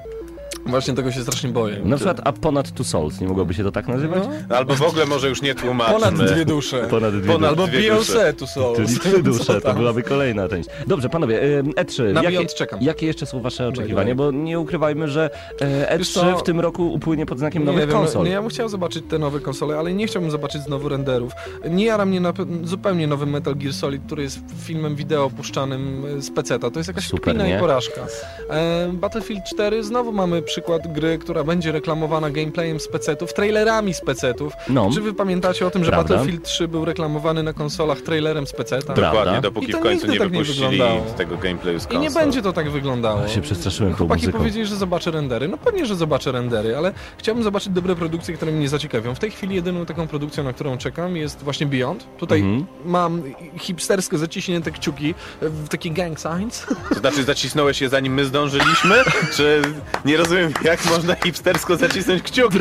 Właśnie tego się strasznie boję. Na przykład A Ponad Two Souls, nie mogłoby się to tak nazywać? No. Albo w ogóle może już nie tłumaczmy. Ponad dwie dusze. Ponad dwie Ponad dusze. Albo dwie Beyoncé tu są. Czyli [laughs] trzy dusze, to byłaby kolejna część. Dobrze, panowie, y, E3, Na jakie, czekam. jakie jeszcze są wasze oczekiwania? Bo nie ukrywajmy, że e, Wiesz E3 co? w tym roku upłynie pod znakiem Nie nowych wiem, no, konsol. no ja bym chciał zobaczyć te nowe konsole, ale nie chciałbym zobaczyć znowu renderów. Nie jara mnie na, pe- zupełnie nowy Metal Gear Solid, który jest filmem wideo puszczanym e, z peceta. To jest jakaś Super, kpina nie? i porażka. E, Battlefield 4 znowu mamy przykład gry, która będzie reklamowana gameplayem z pecetów, trailerami z pecetów. No. Czy wy pamiętacie o tym, że Prawda. Battlefield 3 był reklamowany na konsolach trailerem z peceta? Prawda. Dokładnie, dopóki I w końcu nie tak nie wypuścili wyglądało. tego gameplayu z I konsol. nie będzie to tak wyglądało. Ja się przestraszyłem Chłopaki muzyką. powiedzieli, że zobaczę rendery. No pewnie, że zobaczę rendery, ale chciałbym zobaczyć dobre produkcje, które mnie zaciekawią. W tej chwili jedyną taką produkcją, na którą czekam jest właśnie Beyond. Tutaj Mhm. mam hipstersko zaciśnięte kciuki w takie gang signs. To znaczy zacisnąłeś je zanim my zdążyliśmy? [laughs] Czy nie rozumiem jak można hipstersko zacisnąć kciuki?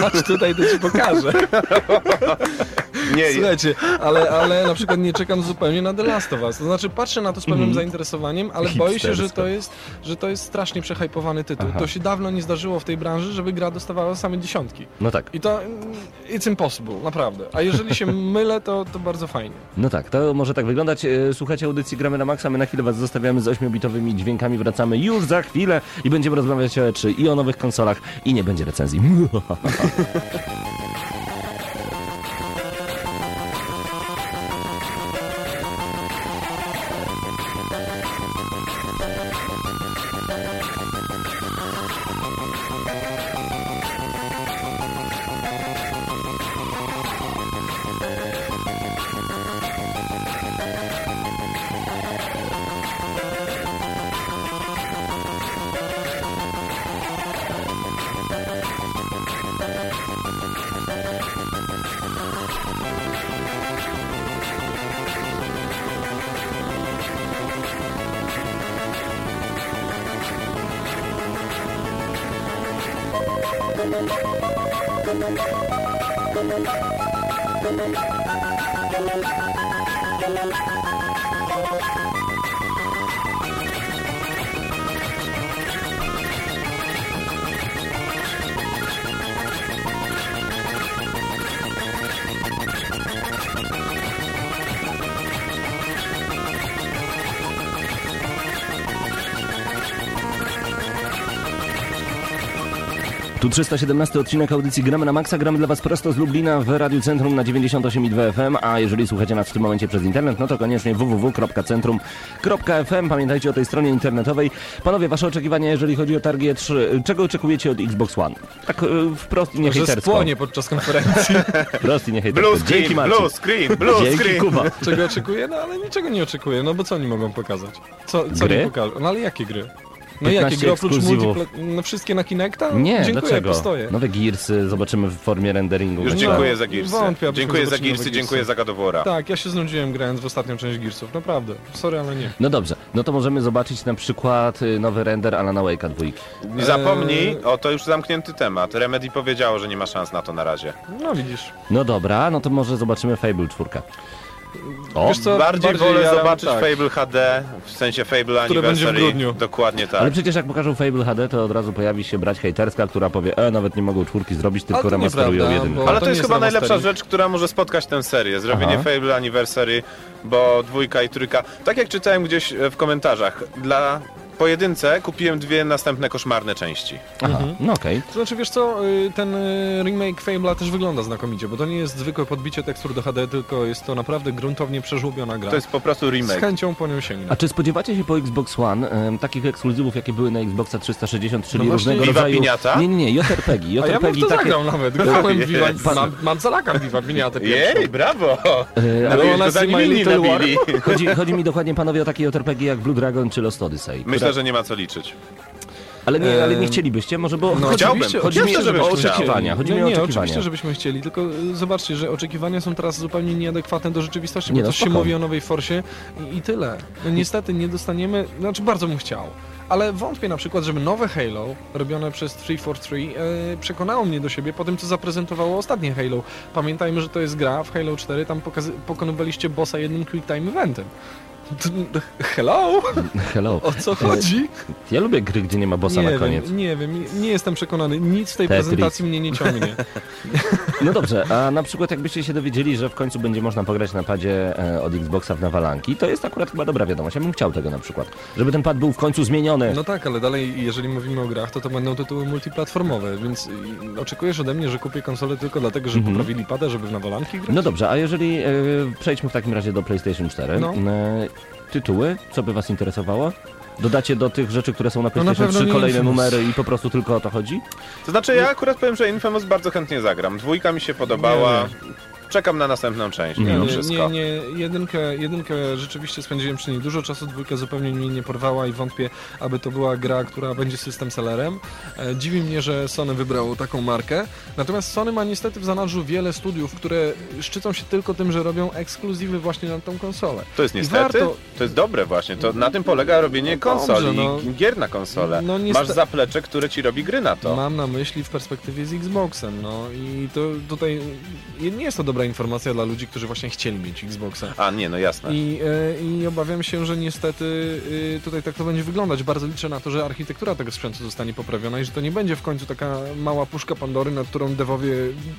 Patrz tutaj, to ci pokażę. Nie, Słuchajcie, ale, ale na przykład nie czekam zupełnie na The Last of Us. To znaczy patrzę na to z pewnym Mhm. zainteresowaniem, ale boję się, że Hipstersko. to jest, że to jest strasznie przehypowany tytuł. Aha. To się dawno nie zdarzyło w tej branży, żeby gra dostawała same dziesiątki. No tak, I to mm, it's impossible, naprawdę. A jeżeli się [laughs] mylę, to, to bardzo fajnie. no tak, to może tak wyglądać. E, Słuchajcie audycji Gramy na Maxa, my na chwilę was zostawiamy z 8-bitowymi dźwiękami, wracamy już za chwilę i będziemy rozmawiać o E3 i o nowych konsolach i nie będzie recenzji. [laughs] Tu 317 odcinek audycji Gramy na Maxa. Gramy dla Was prosto z Lublina w Radiu Centrum na 98,2 FM, a jeżeli słuchacie nas w tym momencie przez internet, no to koniecznie www.centrum.fm. Pamiętajcie o tej stronie internetowej. Panowie, Wasze oczekiwania, jeżeli chodzi o targi E3, czego oczekujecie od Xbox One? Tak e, wprost i nie Że hejtersko. spłonie podczas konferencji. [laughs] Wprost i nie hejtersko. Blue Dzięki screen, Marcin. blue screen, blue Dzięki screen. Kuba. Czego oczekuję? No ale niczego nie oczekuję, no bo co oni mogą pokazać? Co, co Gry? pokażą? No ale jakie gry? No 15 jakie gry oprócz. No wszystkie na Kinecta? Nie, Dziękuję, dlaczego? postoję. Nowe Gearsy zobaczymy w formie renderingu. Już dziękuję za Gearsy. Wątpię, Dziękuję za Gearsy, dziękuję za God. Tak, ja się znudziłem grając w ostatnią część Gearsów, naprawdę. Sorry, ale nie. No dobrze, no to możemy zobaczyć na przykład y, nowy render Alana Wake'a dwójki. Nie zapomnij, Eee. o to już zamknięty temat. Remedy powiedziało, że nie ma szans na to na razie. No widzisz. No dobra, no to może zobaczymy Fable 4. O, Wiesz co, bardziej, bardziej wolę ja- zobaczyć tak. Fable HD, w sensie Fable Które będzie w Anniversary. grudniu. Dokładnie tak. ale przecież jak pokażą Fable HD, to od razu pojawi się brać hejterska, która powie, e, nawet nie mogą czwórki zrobić, tylko remasterują jedynkę. Ale to to jest chyba najlepsza rzecz, która może spotkać tę serię. Zrobienie Aha. Fable Anniversary, bo dwójka i trójka. Tak jak czytałem gdzieś e, w komentarzach, dla pojedynce kupiłem dwie następne koszmarne części. Aha, no okej. To znaczy, wiesz co, y, ten y, remake Fable'a też wygląda znakomicie, bo to nie jest zwykłe podbicie tekstur do HD, tylko jest to naprawdę gruntownie przeżłobiona gra. To jest po prostu Z remake. chęcią po nią sięgnę. A czy spodziewacie się po Xbox One em, takich ekskluzywów, jakie były na Xboxa 360, czyli No różnego Viva rodzaju... Piniata? Nie, nie, nie, JRPG. A ja bym JRPG to takie... zagrał nawet. [laughs] Grałem Jest. Viva, Pan- mam, mam calaka Viva Piniatę pierwszą. Jej, brawo! E, Ale go zanim My Little War. chodzi, chodzi mi dokładnie, panowie, o takie JRPG jak Blue Dragon czy Lost Odyssey. Myślę, które- że nie ma co liczyć. Ale nie, ale nie chcielibyście, może bo... No, chodzi, chciałbym. oczywiście, chodzi mi o chciał. oczekiwania. Chodzi nie, mi o nie, oczekiwania. oczywiście, żebyśmy chcieli, tylko y, zobaczcie, że oczekiwania są teraz zupełnie nieadekwatne do rzeczywistości, Nie, bo no coś się spoko. mówi o nowej Forsie i, i tyle. No, niestety nie dostaniemy, znaczy bardzo bym chciał, ale wątpię na przykład, żeby nowe Halo, robione przez 343, e, przekonało mnie do siebie po tym, co zaprezentowało ostatnie Halo. Pamiętajmy, że to jest gra w Halo 4, tam pokazy- pokonywaliście bossa jednym quick time eventem. Hello? Hello. O co chodzi? Ja lubię gry, gdzie nie ma bossa nie na koniec. wiem, nie wiem, nie- jestem przekonany. Nic w tej Tetris. prezentacji mnie nie ciągnie. [laughs] No dobrze, a na przykład jakbyście się dowiedzieli, że w końcu będzie można pograć na padzie e, od Xboxa w nawalanki, to jest akurat chyba dobra wiadomość. Ja bym chciał tego na przykład. Żeby ten pad był w końcu zmieniony. No tak, ale dalej, jeżeli mówimy o grach, to to będą tytuły multiplatformowe, więc y, oczekujesz ode mnie, że kupię konsolę tylko dlatego, że Mhm. poprawili pada, żeby w nawalanki grać? No dobrze, a jeżeli e, przejdźmy w takim razie do PlayStation 4. No. Tytuły, co by was interesowało? Dodacie do tych rzeczy, które są na No na PlayStation pewno 3 nie kolejne numery i po prostu tylko o to chodzi? To znaczy, ja akurat powiem, że Infamous bardzo chętnie zagram. Dwójka mi się podobała. Czekam na następną część, Nie, Nie, wszystko. nie, nie, jedynkę, jedynkę rzeczywiście spędziłem przy niej dużo czasu, dwójka zupełnie mnie nie porwała i wątpię, aby to była gra, która będzie system sellerem. E, dziwi mnie, że Sony wybrało taką markę, natomiast Sony ma niestety w zanadrzu wiele studiów, które szczycą się tylko tym, że robią ekskluzywy właśnie na tą konsolę. To jest niestety, warto- to jest dobre właśnie, to na tym polega robienie No dobrze, konsoli, no. gier na konsolę. No niestety- Masz zaplecze, które ci robi gry na to. Mam na myśli w perspektywie z Xboxem, no i to tutaj nie jest to dobra informacja dla ludzi, którzy właśnie chcieli mieć Xboxa. A nie, no jasne. I, e, I obawiam się, że niestety e, tutaj tak to będzie wyglądać. Bardzo liczę na to, że architektura tego sprzętu zostanie poprawiona i że to nie będzie w końcu taka mała puszka Pandory, nad którą dewowie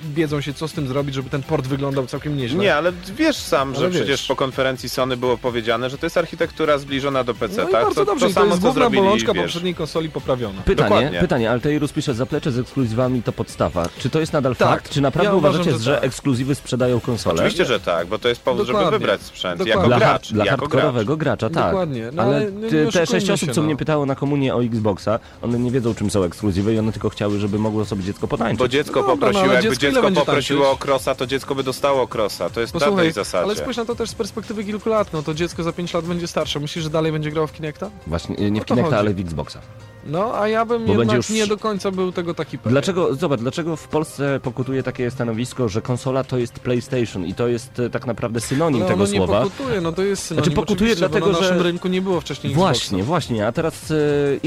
biedzą się, co z tym zrobić, żeby ten port wyglądał całkiem nieźle. Nie, ale wiesz sam, że Ale wiesz. przecież po konferencji Sony było powiedziane, że to jest architektura zbliżona do PC, No i tak? bardzo to, dobrze, to to samo jest główna bolączka wiesz. poprzedniej konsoli poprawiona. Pytanie, Dokładnie. pytanie, Altairus pisze zaplecze z ekskluzywami to podstawa. Czy to jest nadal Tak. fakt? Czy naprawdę Ja uważam, uważacie, że że, tak. ekskluzywy sprzedają konsole? Oczywiście, że tak, bo to jest powód, żeby Dokładnie. wybrać sprzęt. Dokładnie. Jako Dla, gracz. dla jako hardkorowego gracza, tak. Dokładnie. No, ale te oszukujmy sześć osób, się, co no. mnie pytało na komunię o Xboxa, one nie wiedzą, czym są ekskluzywy i one tylko chciały, żeby mogło sobie dziecko potańczyć. Bo dziecko Dobra, no, poprosiło, ale jakby dziecko poprosiło tańczyć? o crossa, to dziecko by dostało crossa. To jest na Posłuchaj, tej zasadzie. ale spójrz na to też z perspektywy kilku lat. No to dziecko za 5 lat będzie starsze. Myślisz, że dalej będzie grało w Kinecta? Właśnie, nie w Kinecta, ale w Xboxa. No, a ja bym Bo jednak już- nie do końca był tego taki pewien. Dlaczego, zobacz, dlaczego w Polsce pokutuje takie stanowisko, że konsola to jest PlayStation i to jest e, tak naprawdę synonim Ale tego nie słowa? pokutuje, no to jest synonim, Znaczy, pokutuje dlatego, bo na naszym że- rynku nie było wcześniej Właśnie, Xboxa. właśnie, a teraz e,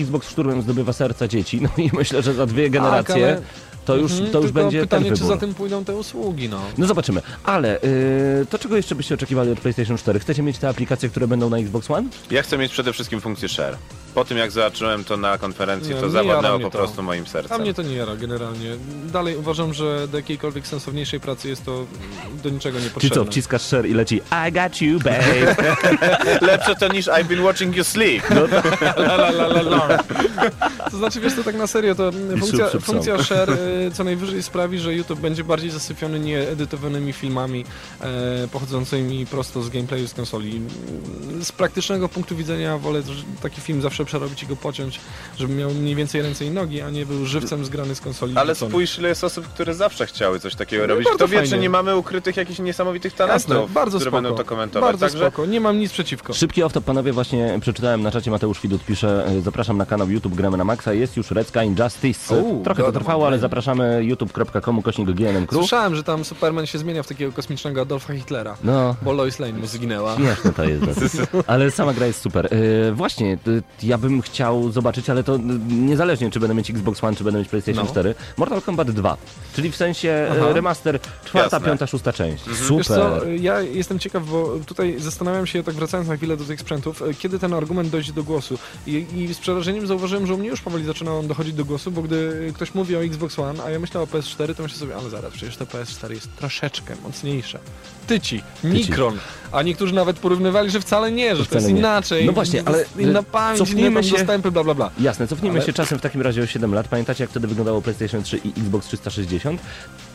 Xbox szturmem zdobywa serca dzieci, [laughs] no i myślę, że za dwie generacje Tak, ale- to już, Mhm, to już tylko będzie pytanie, ten czy wybór. za tym pójdą te usługi, no. No zobaczymy, ale y, to czego jeszcze byście oczekiwali od PlayStation 4? Chcecie mieć te aplikacje, które będą na Xbox One? Ja chcę mieć przede wszystkim funkcję share. Po tym jak zobaczyłem to na konferencji, Nie, to nie zawładnęło po to. prostu moim A sercem. mnie to nie jara generalnie. Dalej uważam, że do jakiejkolwiek sensowniejszej pracy jest to do niczego Czy niepotrzebne. co, wciskasz share i leci I got you, babe. [laughs] Lepsze to niż I've been watching you sleep. [laughs] La, la, la, la, la. To znaczy, wiesz, to tak na serio, to funkcja, funkcja share y, co najwyżej sprawi, że YouTube będzie bardziej zasypiony nieedytowanymi filmami e, pochodzącymi prosto z gameplayu z konsoli. Z praktycznego punktu widzenia wolę taki film zawsze przerobić i go pociąć, żeby miał mniej więcej ręce i nogi, a nie był żywcem zgrany z konsoli. Ale wrzucony. spójrz, ile jest osób, które zawsze chciały coś takiego No robić. bardzo Kto wie, czy nie mamy ukrytych jakichś niesamowitych talentów, Jasne, bardzo które spoko. będą to komentować. Bardzo Także spoko, nie mam nic przeciwko. Szybki off-top, panowie, właśnie przeczytałem na czacie Mateusz Widut pisze, y, zapraszam na kanał YouTube Gramy na Maxa, jest już Red Sky Injustice. Trochę to trwało, ale zapraszam zapraszamy youtube.com kośnik GNM Crew. Słyszałem, że tam Superman się zmienia w takiego kosmicznego Adolfa Hitlera. No, Bo Lois Lane mu zginęła. Śmieszne to jest. [laughs] Ale sama gra jest super. E, właśnie, y, ja bym chciał zobaczyć, ale to y, niezależnie, czy będę mieć Xbox One, czy będę mieć PlayStation No. 4. Mortal Kombat 2. Czyli w sensie Aha. e, remaster czwarta, Jasne. piąta, szósta część. Wiesz Super. co, ja jestem ciekaw, bo tutaj zastanawiam się, tak wracając na chwilę do tych sprzętów, kiedy ten argument dojdzie do głosu. I, I z przerażeniem zauważyłem, że u mnie już powoli zaczyna on dochodzić do głosu, bo gdy ktoś mówi o Xbox One, a ja myślę o PS4, to myślę sobie, ale zaraz, przecież to PS4 jest troszeczkę mocniejsze. Tyci, mikron. A niektórzy nawet porównywali, że wcale nie, że to Wcale jest nie. inaczej. No właśnie, ale Inna pamięć, inne się- dostępy, bla bla bla. Jasne, cofnijmy Ale- się czasem w takim razie o 7 lat. Pamiętacie, jak wtedy wyglądało PlayStation 3 i Xbox 360?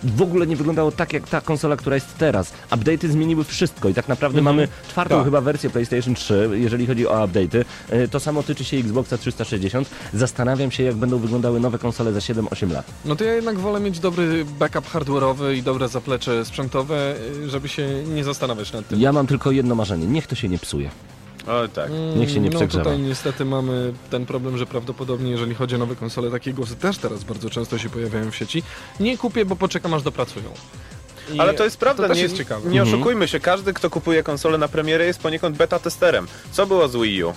W ogóle nie wyglądało tak, jak ta konsola, która jest teraz. Update'y zmieniły wszystko i tak naprawdę mamy czwartą Tak. chyba wersję PlayStation 3, jeżeli chodzi o update'y. E, To samo tyczy się Xboxa 360. Zastanawiam się, jak będą wyglądały nowe konsole za 7-8 lat. No to ja jednak wolę mieć dobry backup hardware'owy i dobre zaplecze sprzętowe, y, żeby się nie zastanawiać nad tym. Ja mam tylko jedno marzenie. Niech to się nie psuje. O tak. Niech się nie no przegrzewa. tutaj niestety mamy ten problem, że prawdopodobnie jeżeli chodzi o nowe konsole, takie głosy też teraz bardzo często się pojawiają w sieci. Nie kupię, bo poczekam aż dopracują. I Ale to jest prawda, To też nie, jest ciekawe. nie Mhm. oszukujmy się, każdy kto kupuje konsolę na premierę jest poniekąd beta testerem. Co było z Wii U?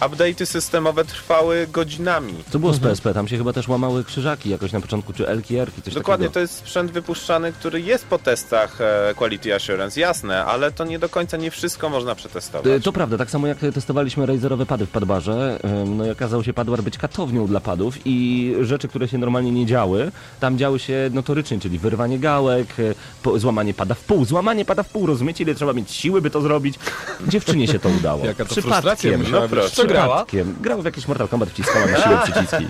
Update'y systemowe trwały godzinami. Co było z. PSP? Tam się chyba też łamały krzyżaki jakoś na początku, czy Elki, Erki, coś Dokładnie, takiego. to jest sprzęt wypuszczany, który jest po testach e, Quality Assurance, jasne, ale to nie do końca nie wszystko można E, przetestować. To prawda, tak samo jak testowaliśmy Razerowe pady w padbarze, em, no i okazał się padwar być katownią dla padów i rzeczy, które się normalnie nie działy, tam działy się notorycznie, czyli wyrwanie gałek, e, po, złamanie pada w pół, złamanie pada w pół, rozumiecie, ile trzeba mieć siły, by to zrobić? Dziewczynie się to udało. Jaka to frustracja musiała No być. Co grała? Grała w jakiś Mortal Kombat, wciskała na [laughs] siłę przyciski.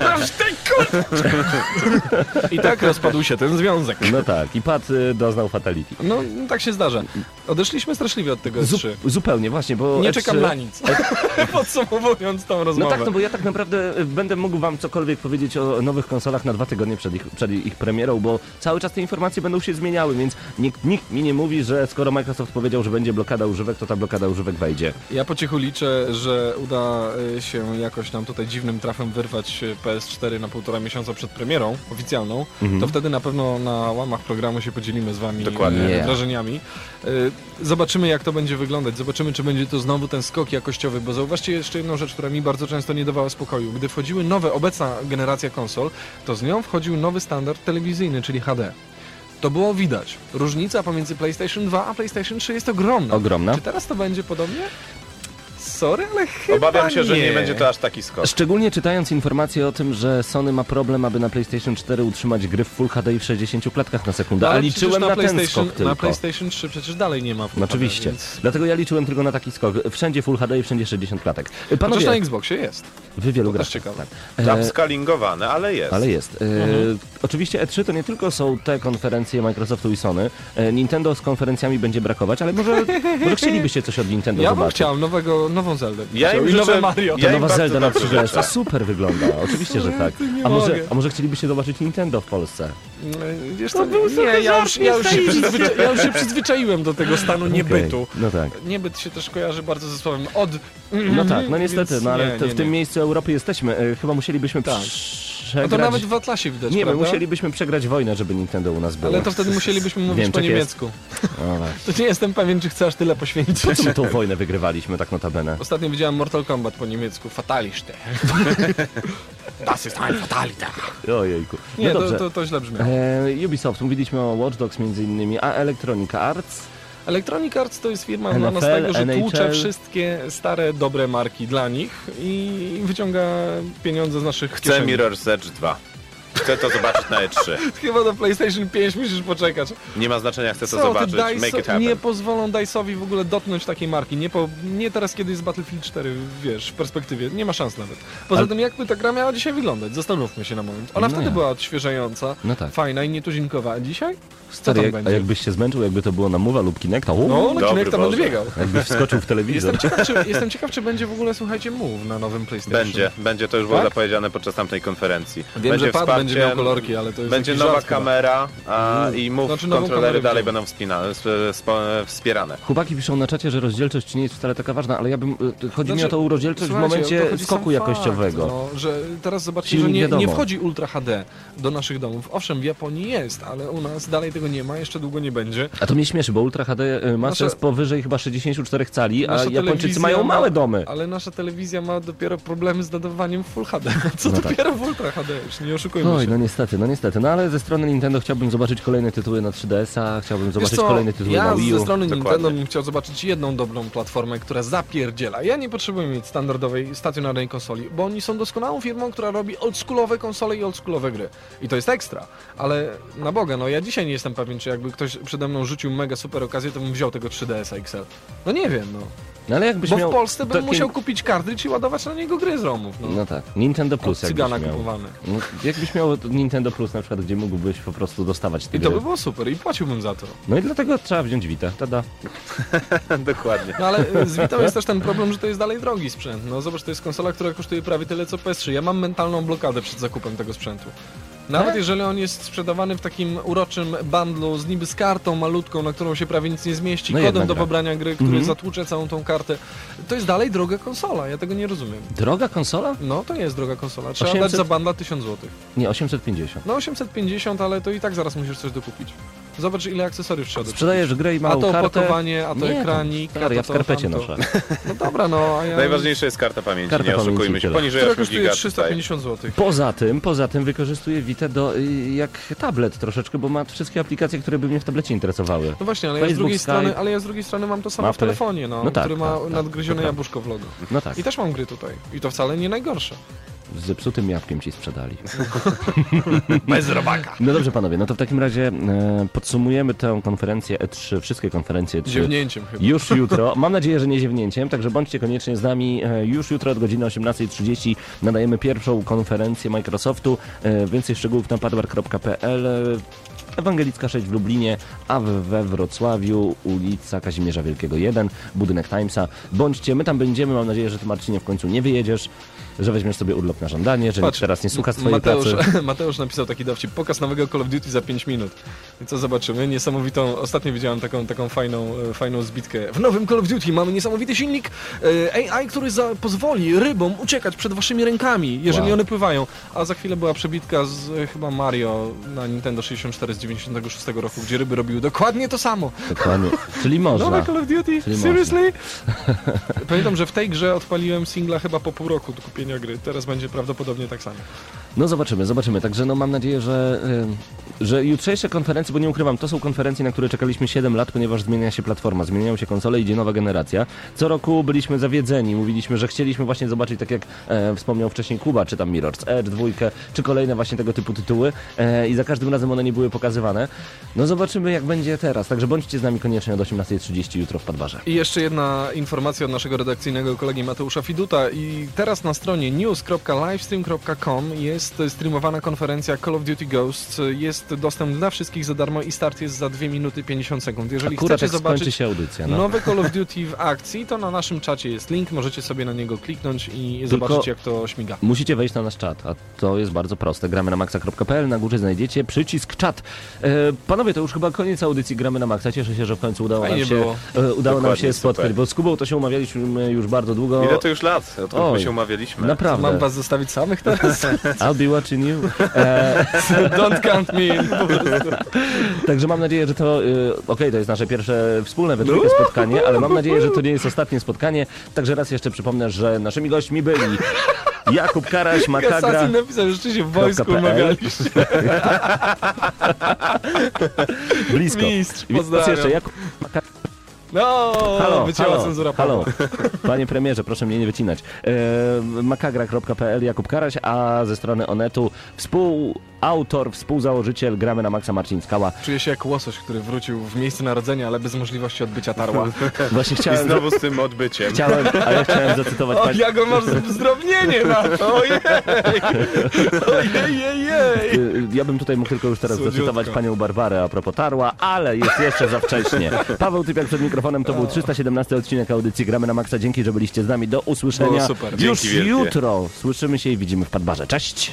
I tak rozpadł się ten związek. No tak, i pad y, doznał fatality. No, tak się zdarza. Odeszliśmy straszliwie od tego Zu S3. zupełnie, właśnie, bo Nie S3 czekam na nic. [laughs] Podsumowując tą No rozmowę. tak, no bo ja tak naprawdę y, będę mógł wam cokolwiek powiedzieć o nowych konsolach na dwa tygodnie przed ich, przed ich premierą, bo cały czas te informacje będą się zmieniały, więc nikt, nikt mi nie mówi, że skoro Microsoft powiedział, że będzie blokada używek, to ta blokada używek wejdzie. Ja po cichu liczę, że uda y, się jakoś nam tutaj dziwnym trafem wyrwać y, PS4 na półtora miesiąca przed premierą oficjalną. Mhm. To wtedy na pewno na łamach programu się podzielimy z wami Dokładnie. y, wrażeniami. Zobaczymy jak to będzie wyglądać, zobaczymy czy będzie to znowu ten skok jakościowy, bo zauważcie jeszcze jedną rzecz, która mi bardzo często nie dawała spokoju. Gdy wchodziły nowe, obecna generacja konsol, to z nią wchodził nowy standard telewizyjny, czyli HD. To było widać. Różnica pomiędzy PlayStation 2 a PlayStation 3 jest ogromna. Ogromna. Czy teraz to będzie podobnie? Ale chyba Obawiam się, że nie nie będzie to aż taki skok. Szczególnie czytając informacje o tym, że Sony ma problem, aby na PlayStation 4 utrzymać gry w Full HD i w 60 klatkach na sekundę, No, Ale a liczyłem przecież na, ten PlayStation, skok tylko. Na PlayStation 3 przecież dalej nie ma Full HD, oczywiście. więc... Dlatego ja liczyłem tylko na taki skok. Wszędzie Full HD i wszędzie 60 klatek. Chociaż Panowie, na Xboxie jest. wy wielu graczy. ciekawe. Tak. E, Upscalingowane, ale jest. Ale jest. E, Mhm. Oczywiście E3 to nie tylko są te konferencje Microsoftu i Sony. E, Nintendo z konferencjami będzie brakować, ale może, może chcielibyście coś od Nintendo Ja bym zobaczyć. chciał nowego, nową Zeldę. Ja Chciał im I życzę- nowe Mario. To Ja im nowa bardzo Zelda na dobrze przykład, to życzę. super wygląda. Oczywiście, że tak. nie A może, mogę. a może chcielibyście zobaczyć Nintendo w Polsce? Mm, Wiesz co, nie, ja już, ja, już się przyzwycza, ja już się przyzwyczaiłem do tego stanu niebytu. Okej, No tak. Niebyt się też kojarzy bardzo ze słowem od. No tak, no niestety, Więc no ale nie, to nie, w tym nie. miejscu Europy jesteśmy. E, Chyba musielibyśmy Tak. Przegrać... No to nawet w Atlasie widać, Nie, my prawda? musielibyśmy przegrać wojnę, żeby Nintendo u nas było. Ale to wtedy musielibyśmy mówić po Niemczech jest. niemiecku. O, [laughs] właśnie. To nie jestem pewien, czy chcę aż tyle poświęcić. Po co my tą wojnę wygrywaliśmy tak notabene? Ostatnio widziałem Mortal Kombat po niemiecku. Fatalište. [laughs] Das ist ein Fatality. Ojejku. Nie, no to, dobrze. to, to źle brzmiało. E, Ubisoft, mówiliśmy o Watch Dogs między innymi, a Electronic Arts. Electronic Arts to jest firma NFL, znana z tego, że NHL. tłucze wszystkie stare, dobre marki dla nich i wyciąga pieniądze z naszych Chcę kieszeni. Mirror's Edge 2. Chcę to zobaczyć na E3. Chyba do PlayStation 5 musisz poczekać. Nie ma znaczenia, chcę to Co, zobaczyć. ty Make it Dice, happen. nie pozwolą Dice'owi w ogóle dotknąć takiej marki. Nie, po, nie teraz, kiedy jest Battlefield 4, wiesz, w perspektywie. Nie ma szans nawet. Poza Ale- tym, jakby ta gra miała dzisiaj wyglądać? Zastanówmy się na moment. Ona No wtedy ja. była odświeżająca, No tak. fajna i nietuzinkowa. A dzisiaj? Stary, jak, a będzie? jakbyś się zmęczył, jakby to było na Mowa lub Kinecta, o, No, na Kinecta będę Boże. biegał. jakbyś wskoczył w telewizor. Jestem ciekaw, czy, jestem ciekaw, czy będzie w ogóle, słuchajcie, Move na nowym PlayStation. Będzie, będzie, to już było Tak? zapowiedziane podczas tamtej konferencji. Wiem, będzie że pad wsparcie będzie miał kolorki, ale to jest będzie nowa żart kamera a, i move Znaczy, kontrolery dalej będą wspinane, sp- sp- wspierane. Chłopaki piszą na czacie, że rozdzielczość nie jest wcale taka ważna, ale ja bym. y, Chodzi mi o Znaczy, tą rozdzielczość w momencie skoku jakościowego. Fakt, no, że teraz zobaczcie, że nie, wiadomo. nie wchodzi Ultra HD do naszych domów. Owszem, w Japonii jest, ale u nas dalej tego nie ma, jeszcze długo nie będzie. A to mnie śmieszy, bo Ultra HD y, ma Nasza- sens powyżej chyba 64 cali, a Japończycy mają ma- małe domy. Ale nasza telewizja ma dopiero problemy z nadawaniem Full HD. Co No tak. dopiero w Ultra HD, już nie oszukujmy Oj, się. No niestety, no niestety. No ale ze strony Nintendo chciałbym zobaczyć kolejne tytuły na 3DS-a, chciałbym zobaczyć co, kolejne tytuły ja na Wii U. ze strony Dokładnie. Nintendo bym chciał zobaczyć jedną dobrą platformę, która zapierdziela. Ja nie potrzebuję mieć standardowej, stacjonarnej konsoli, bo oni są doskonałą firmą, która robi oldschoolowe konsole i oldschoolowe gry. I to jest ekstra. Ale na Boga, no ja dzisiaj nie jestem pewien, czy jakby ktoś przede mną rzucił mega super okazję, to bym wziął tego 3DS XL. No nie wiem, no. No ale jakbyś Bo miał w Polsce bym musiał kupić kartridż i ładować na niego gry z ROMów. No. No tak, Nintendo Plus Od jakbyś cygana miał. kupowany. No, jakbyś miał Nintendo Plus na przykład, gdzie mógłbyś po prostu dostawać te I to gry. by było super i płaciłbym za to. No i dlatego trzeba wziąć Vita, tada. [laughs] Dokładnie. No ale y, z Vitą jest też ten problem, że to jest dalej drogi sprzęt. No zobacz, to jest konsola, która kosztuje prawie tyle co PS3. Ja mam mentalną blokadę przed zakupem tego sprzętu. Nawet Tak? jeżeli on jest sprzedawany w takim uroczym bundlu z niby z kartą malutką, na którą się prawie nic nie zmieści, No kodem do gra. pobrania gry, który Mhm. zatłucze całą tą kartę, to jest dalej droga konsola. Ja tego nie rozumiem. Droga konsola? No to nie jest droga konsola. Trzeba 800? dać za bundla 1000 zł. Nie, 850. No 850, ale to i tak zaraz musisz coś dokupić. Zobacz ile akcesoriów trzeba. Sprzedajesz grę i A małą to kartę. opakowanie, a to Nie, ekranik, stary, a to ja w skarpecie tamto. noszę. No dobra, no a ja... Najważniejsza jest karta pamięci, Karta nie oszukujmy się. tyle. Poniżej która 8 kosztuje giga tutaj. 350 zł. Poza tym, poza tym wykorzystuję Vita do, y, jak tablet troszeczkę, bo ma wszystkie aplikacje, które by mnie w tablecie interesowały. No właśnie, ale ja, z Facebook, drugiej Skype. strony, ale ja z drugiej strony mam to samo w telefonie, no, No tak, który ma tak, tak, nadgryzione prawda. jabłuszko w logo. No tak, I też mam gry tutaj. I to wcale nie najgorsze. Z zepsutym jabłkiem ci sprzedali. [laughs] Bez robaka. No dobrze panowie, no to w takim razie e, podsumujemy tę konferencję E3, wszystkie konferencje E3. Ziewnięciem chyba. Już jutro, mam nadzieję, że nie ziewnięciem, także bądźcie koniecznie z nami. E, Już jutro od godziny 18.30 nadajemy pierwszą konferencję Microsoftu. E, Więcej szczegółów na padbar.pl. E, Ewangelicka 6 w Lublinie, a we Wrocławiu ulica Kazimierza Wielkiego 1, budynek Timesa. Bądźcie, my tam będziemy, mam nadzieję, że ty Marcinie w końcu nie wyjedziesz, że weźmiesz sobie urlop na żądanie, że nikt teraz nie słucha swojej Mateusz, pracy. [laughs] Mateusz napisał taki dowcip, pokaz nowego Call of Duty za 5 minut. Co zobaczymy? Niesamowitą, ostatnio widziałem taką, taką fajną, e, fajną zbitkę. W nowym Call of Duty mamy niesamowity silnik e, AI, który za, pozwoli rybom uciekać przed waszymi rękami, jeżeli Wow. one pływają. A za chwilę była przebitka z e, chyba Mario na Nintendo 64 z 96 roku, gdzie ryby robiły dokładnie to samo. Dokładnie. [laughs] Czyli można. Nowe Call of Duty? Czyli Seriously? [laughs] Pamiętam, że w tej grze odpaliłem singla chyba po pół roku do kupienia gry. Teraz będzie prawdopodobnie tak samo. No zobaczymy, zobaczymy. Także no mam nadzieję, że, że jutrzejsze konferencje, bo nie ukrywam, to są konferencje, na które czekaliśmy 7 lat, ponieważ zmienia się platforma, zmieniają się konsole, idzie nowa generacja. Co roku byliśmy zawiedzeni, mówiliśmy, że chcieliśmy właśnie zobaczyć, tak jak e, wspomniał wcześniej Kuba, czy tam Mirror's Edge, dwójkę, czy kolejne właśnie tego typu tytuły e, i za każdym razem one nie były pokazywane. No zobaczymy, jak będzie teraz. Także bądźcie z nami koniecznie od 18.30 jutro w Padbarze. I jeszcze jedna informacja od naszego redakcyjnego kolegi Mateusza Fiduta. I teraz na stronie news.livestream.com jest streamowana konferencja Call of Duty Ghosts. Jest dostęp dla wszystkich za darmo i start jest za 2 minuty 50 sekund. Jeżeli Akurat chcecie zobaczyć się audycja. No. nowe Call of Duty w akcji, to na naszym czacie jest link, możecie sobie na niego kliknąć i zobaczyć jak to śmiga. Musicie wejść na nasz czat, a to jest bardzo proste. Gramy na maxa.pl, na górze znajdziecie przycisk czat. E, panowie, to już chyba koniec audycji Gramy na Maxa. Cieszę się, że w końcu udało Fajnie nam się, było. e, udało nam się spotkać, super. bo z Kubą to się umawialiśmy już bardzo długo. Ile to już lat, odkąd Oj. my się umawialiśmy? Naprawdę. Mam was zostawić samych teraz? [laughs] I'll be watching you. E, [laughs] Don't count me in. Także mam nadzieję, że to, e, okej, to jest nasze pierwsze wspólne we trójkę spotkanie, ale mam nadzieję, że to nie jest ostatnie spotkanie. Także raz jeszcze przypomnę, że naszymi gośćmi byli Jakub Karaś, Makagra. Assassin napisał, że rzeczywiście w wojsku umawialiście. Blisko. Mistrz, pozdrawiam. jeszcze Jakub Makagra. No, Halo, wycięła halo, cenzura halo. [laughs] Panie premierze, proszę mnie nie wycinać. E, makagra.pl Jakub Karaś, a ze strony Onetu współautor, współzałożyciel Gramy na Maxa Marcin Skała. Czuję się jak łosoś, który wrócił w miejsce narodzenia, ale bez możliwości odbycia tarła. [laughs] Właśnie I chciałem, znowu z tym odbyciem. chciałem, a ja chciałem zacytować O, pani, ja go masz zdrobnienie na to! Ojej! Ojej, jej, jej! y, ja bym tutaj mógł tylko już teraz Słodziutko. zacytować panią Barbarę a propos Tarła, ale jest jeszcze za wcześnie. Paweł Typiak przed mikrofonem, to był 317 odcinek audycji Gramy na Maxa. Dzięki, że byliście z nami. Do usłyszenia Było super. już Dzięki wielkie. jutro. Słyszymy się i widzimy w Padbarze. Cześć!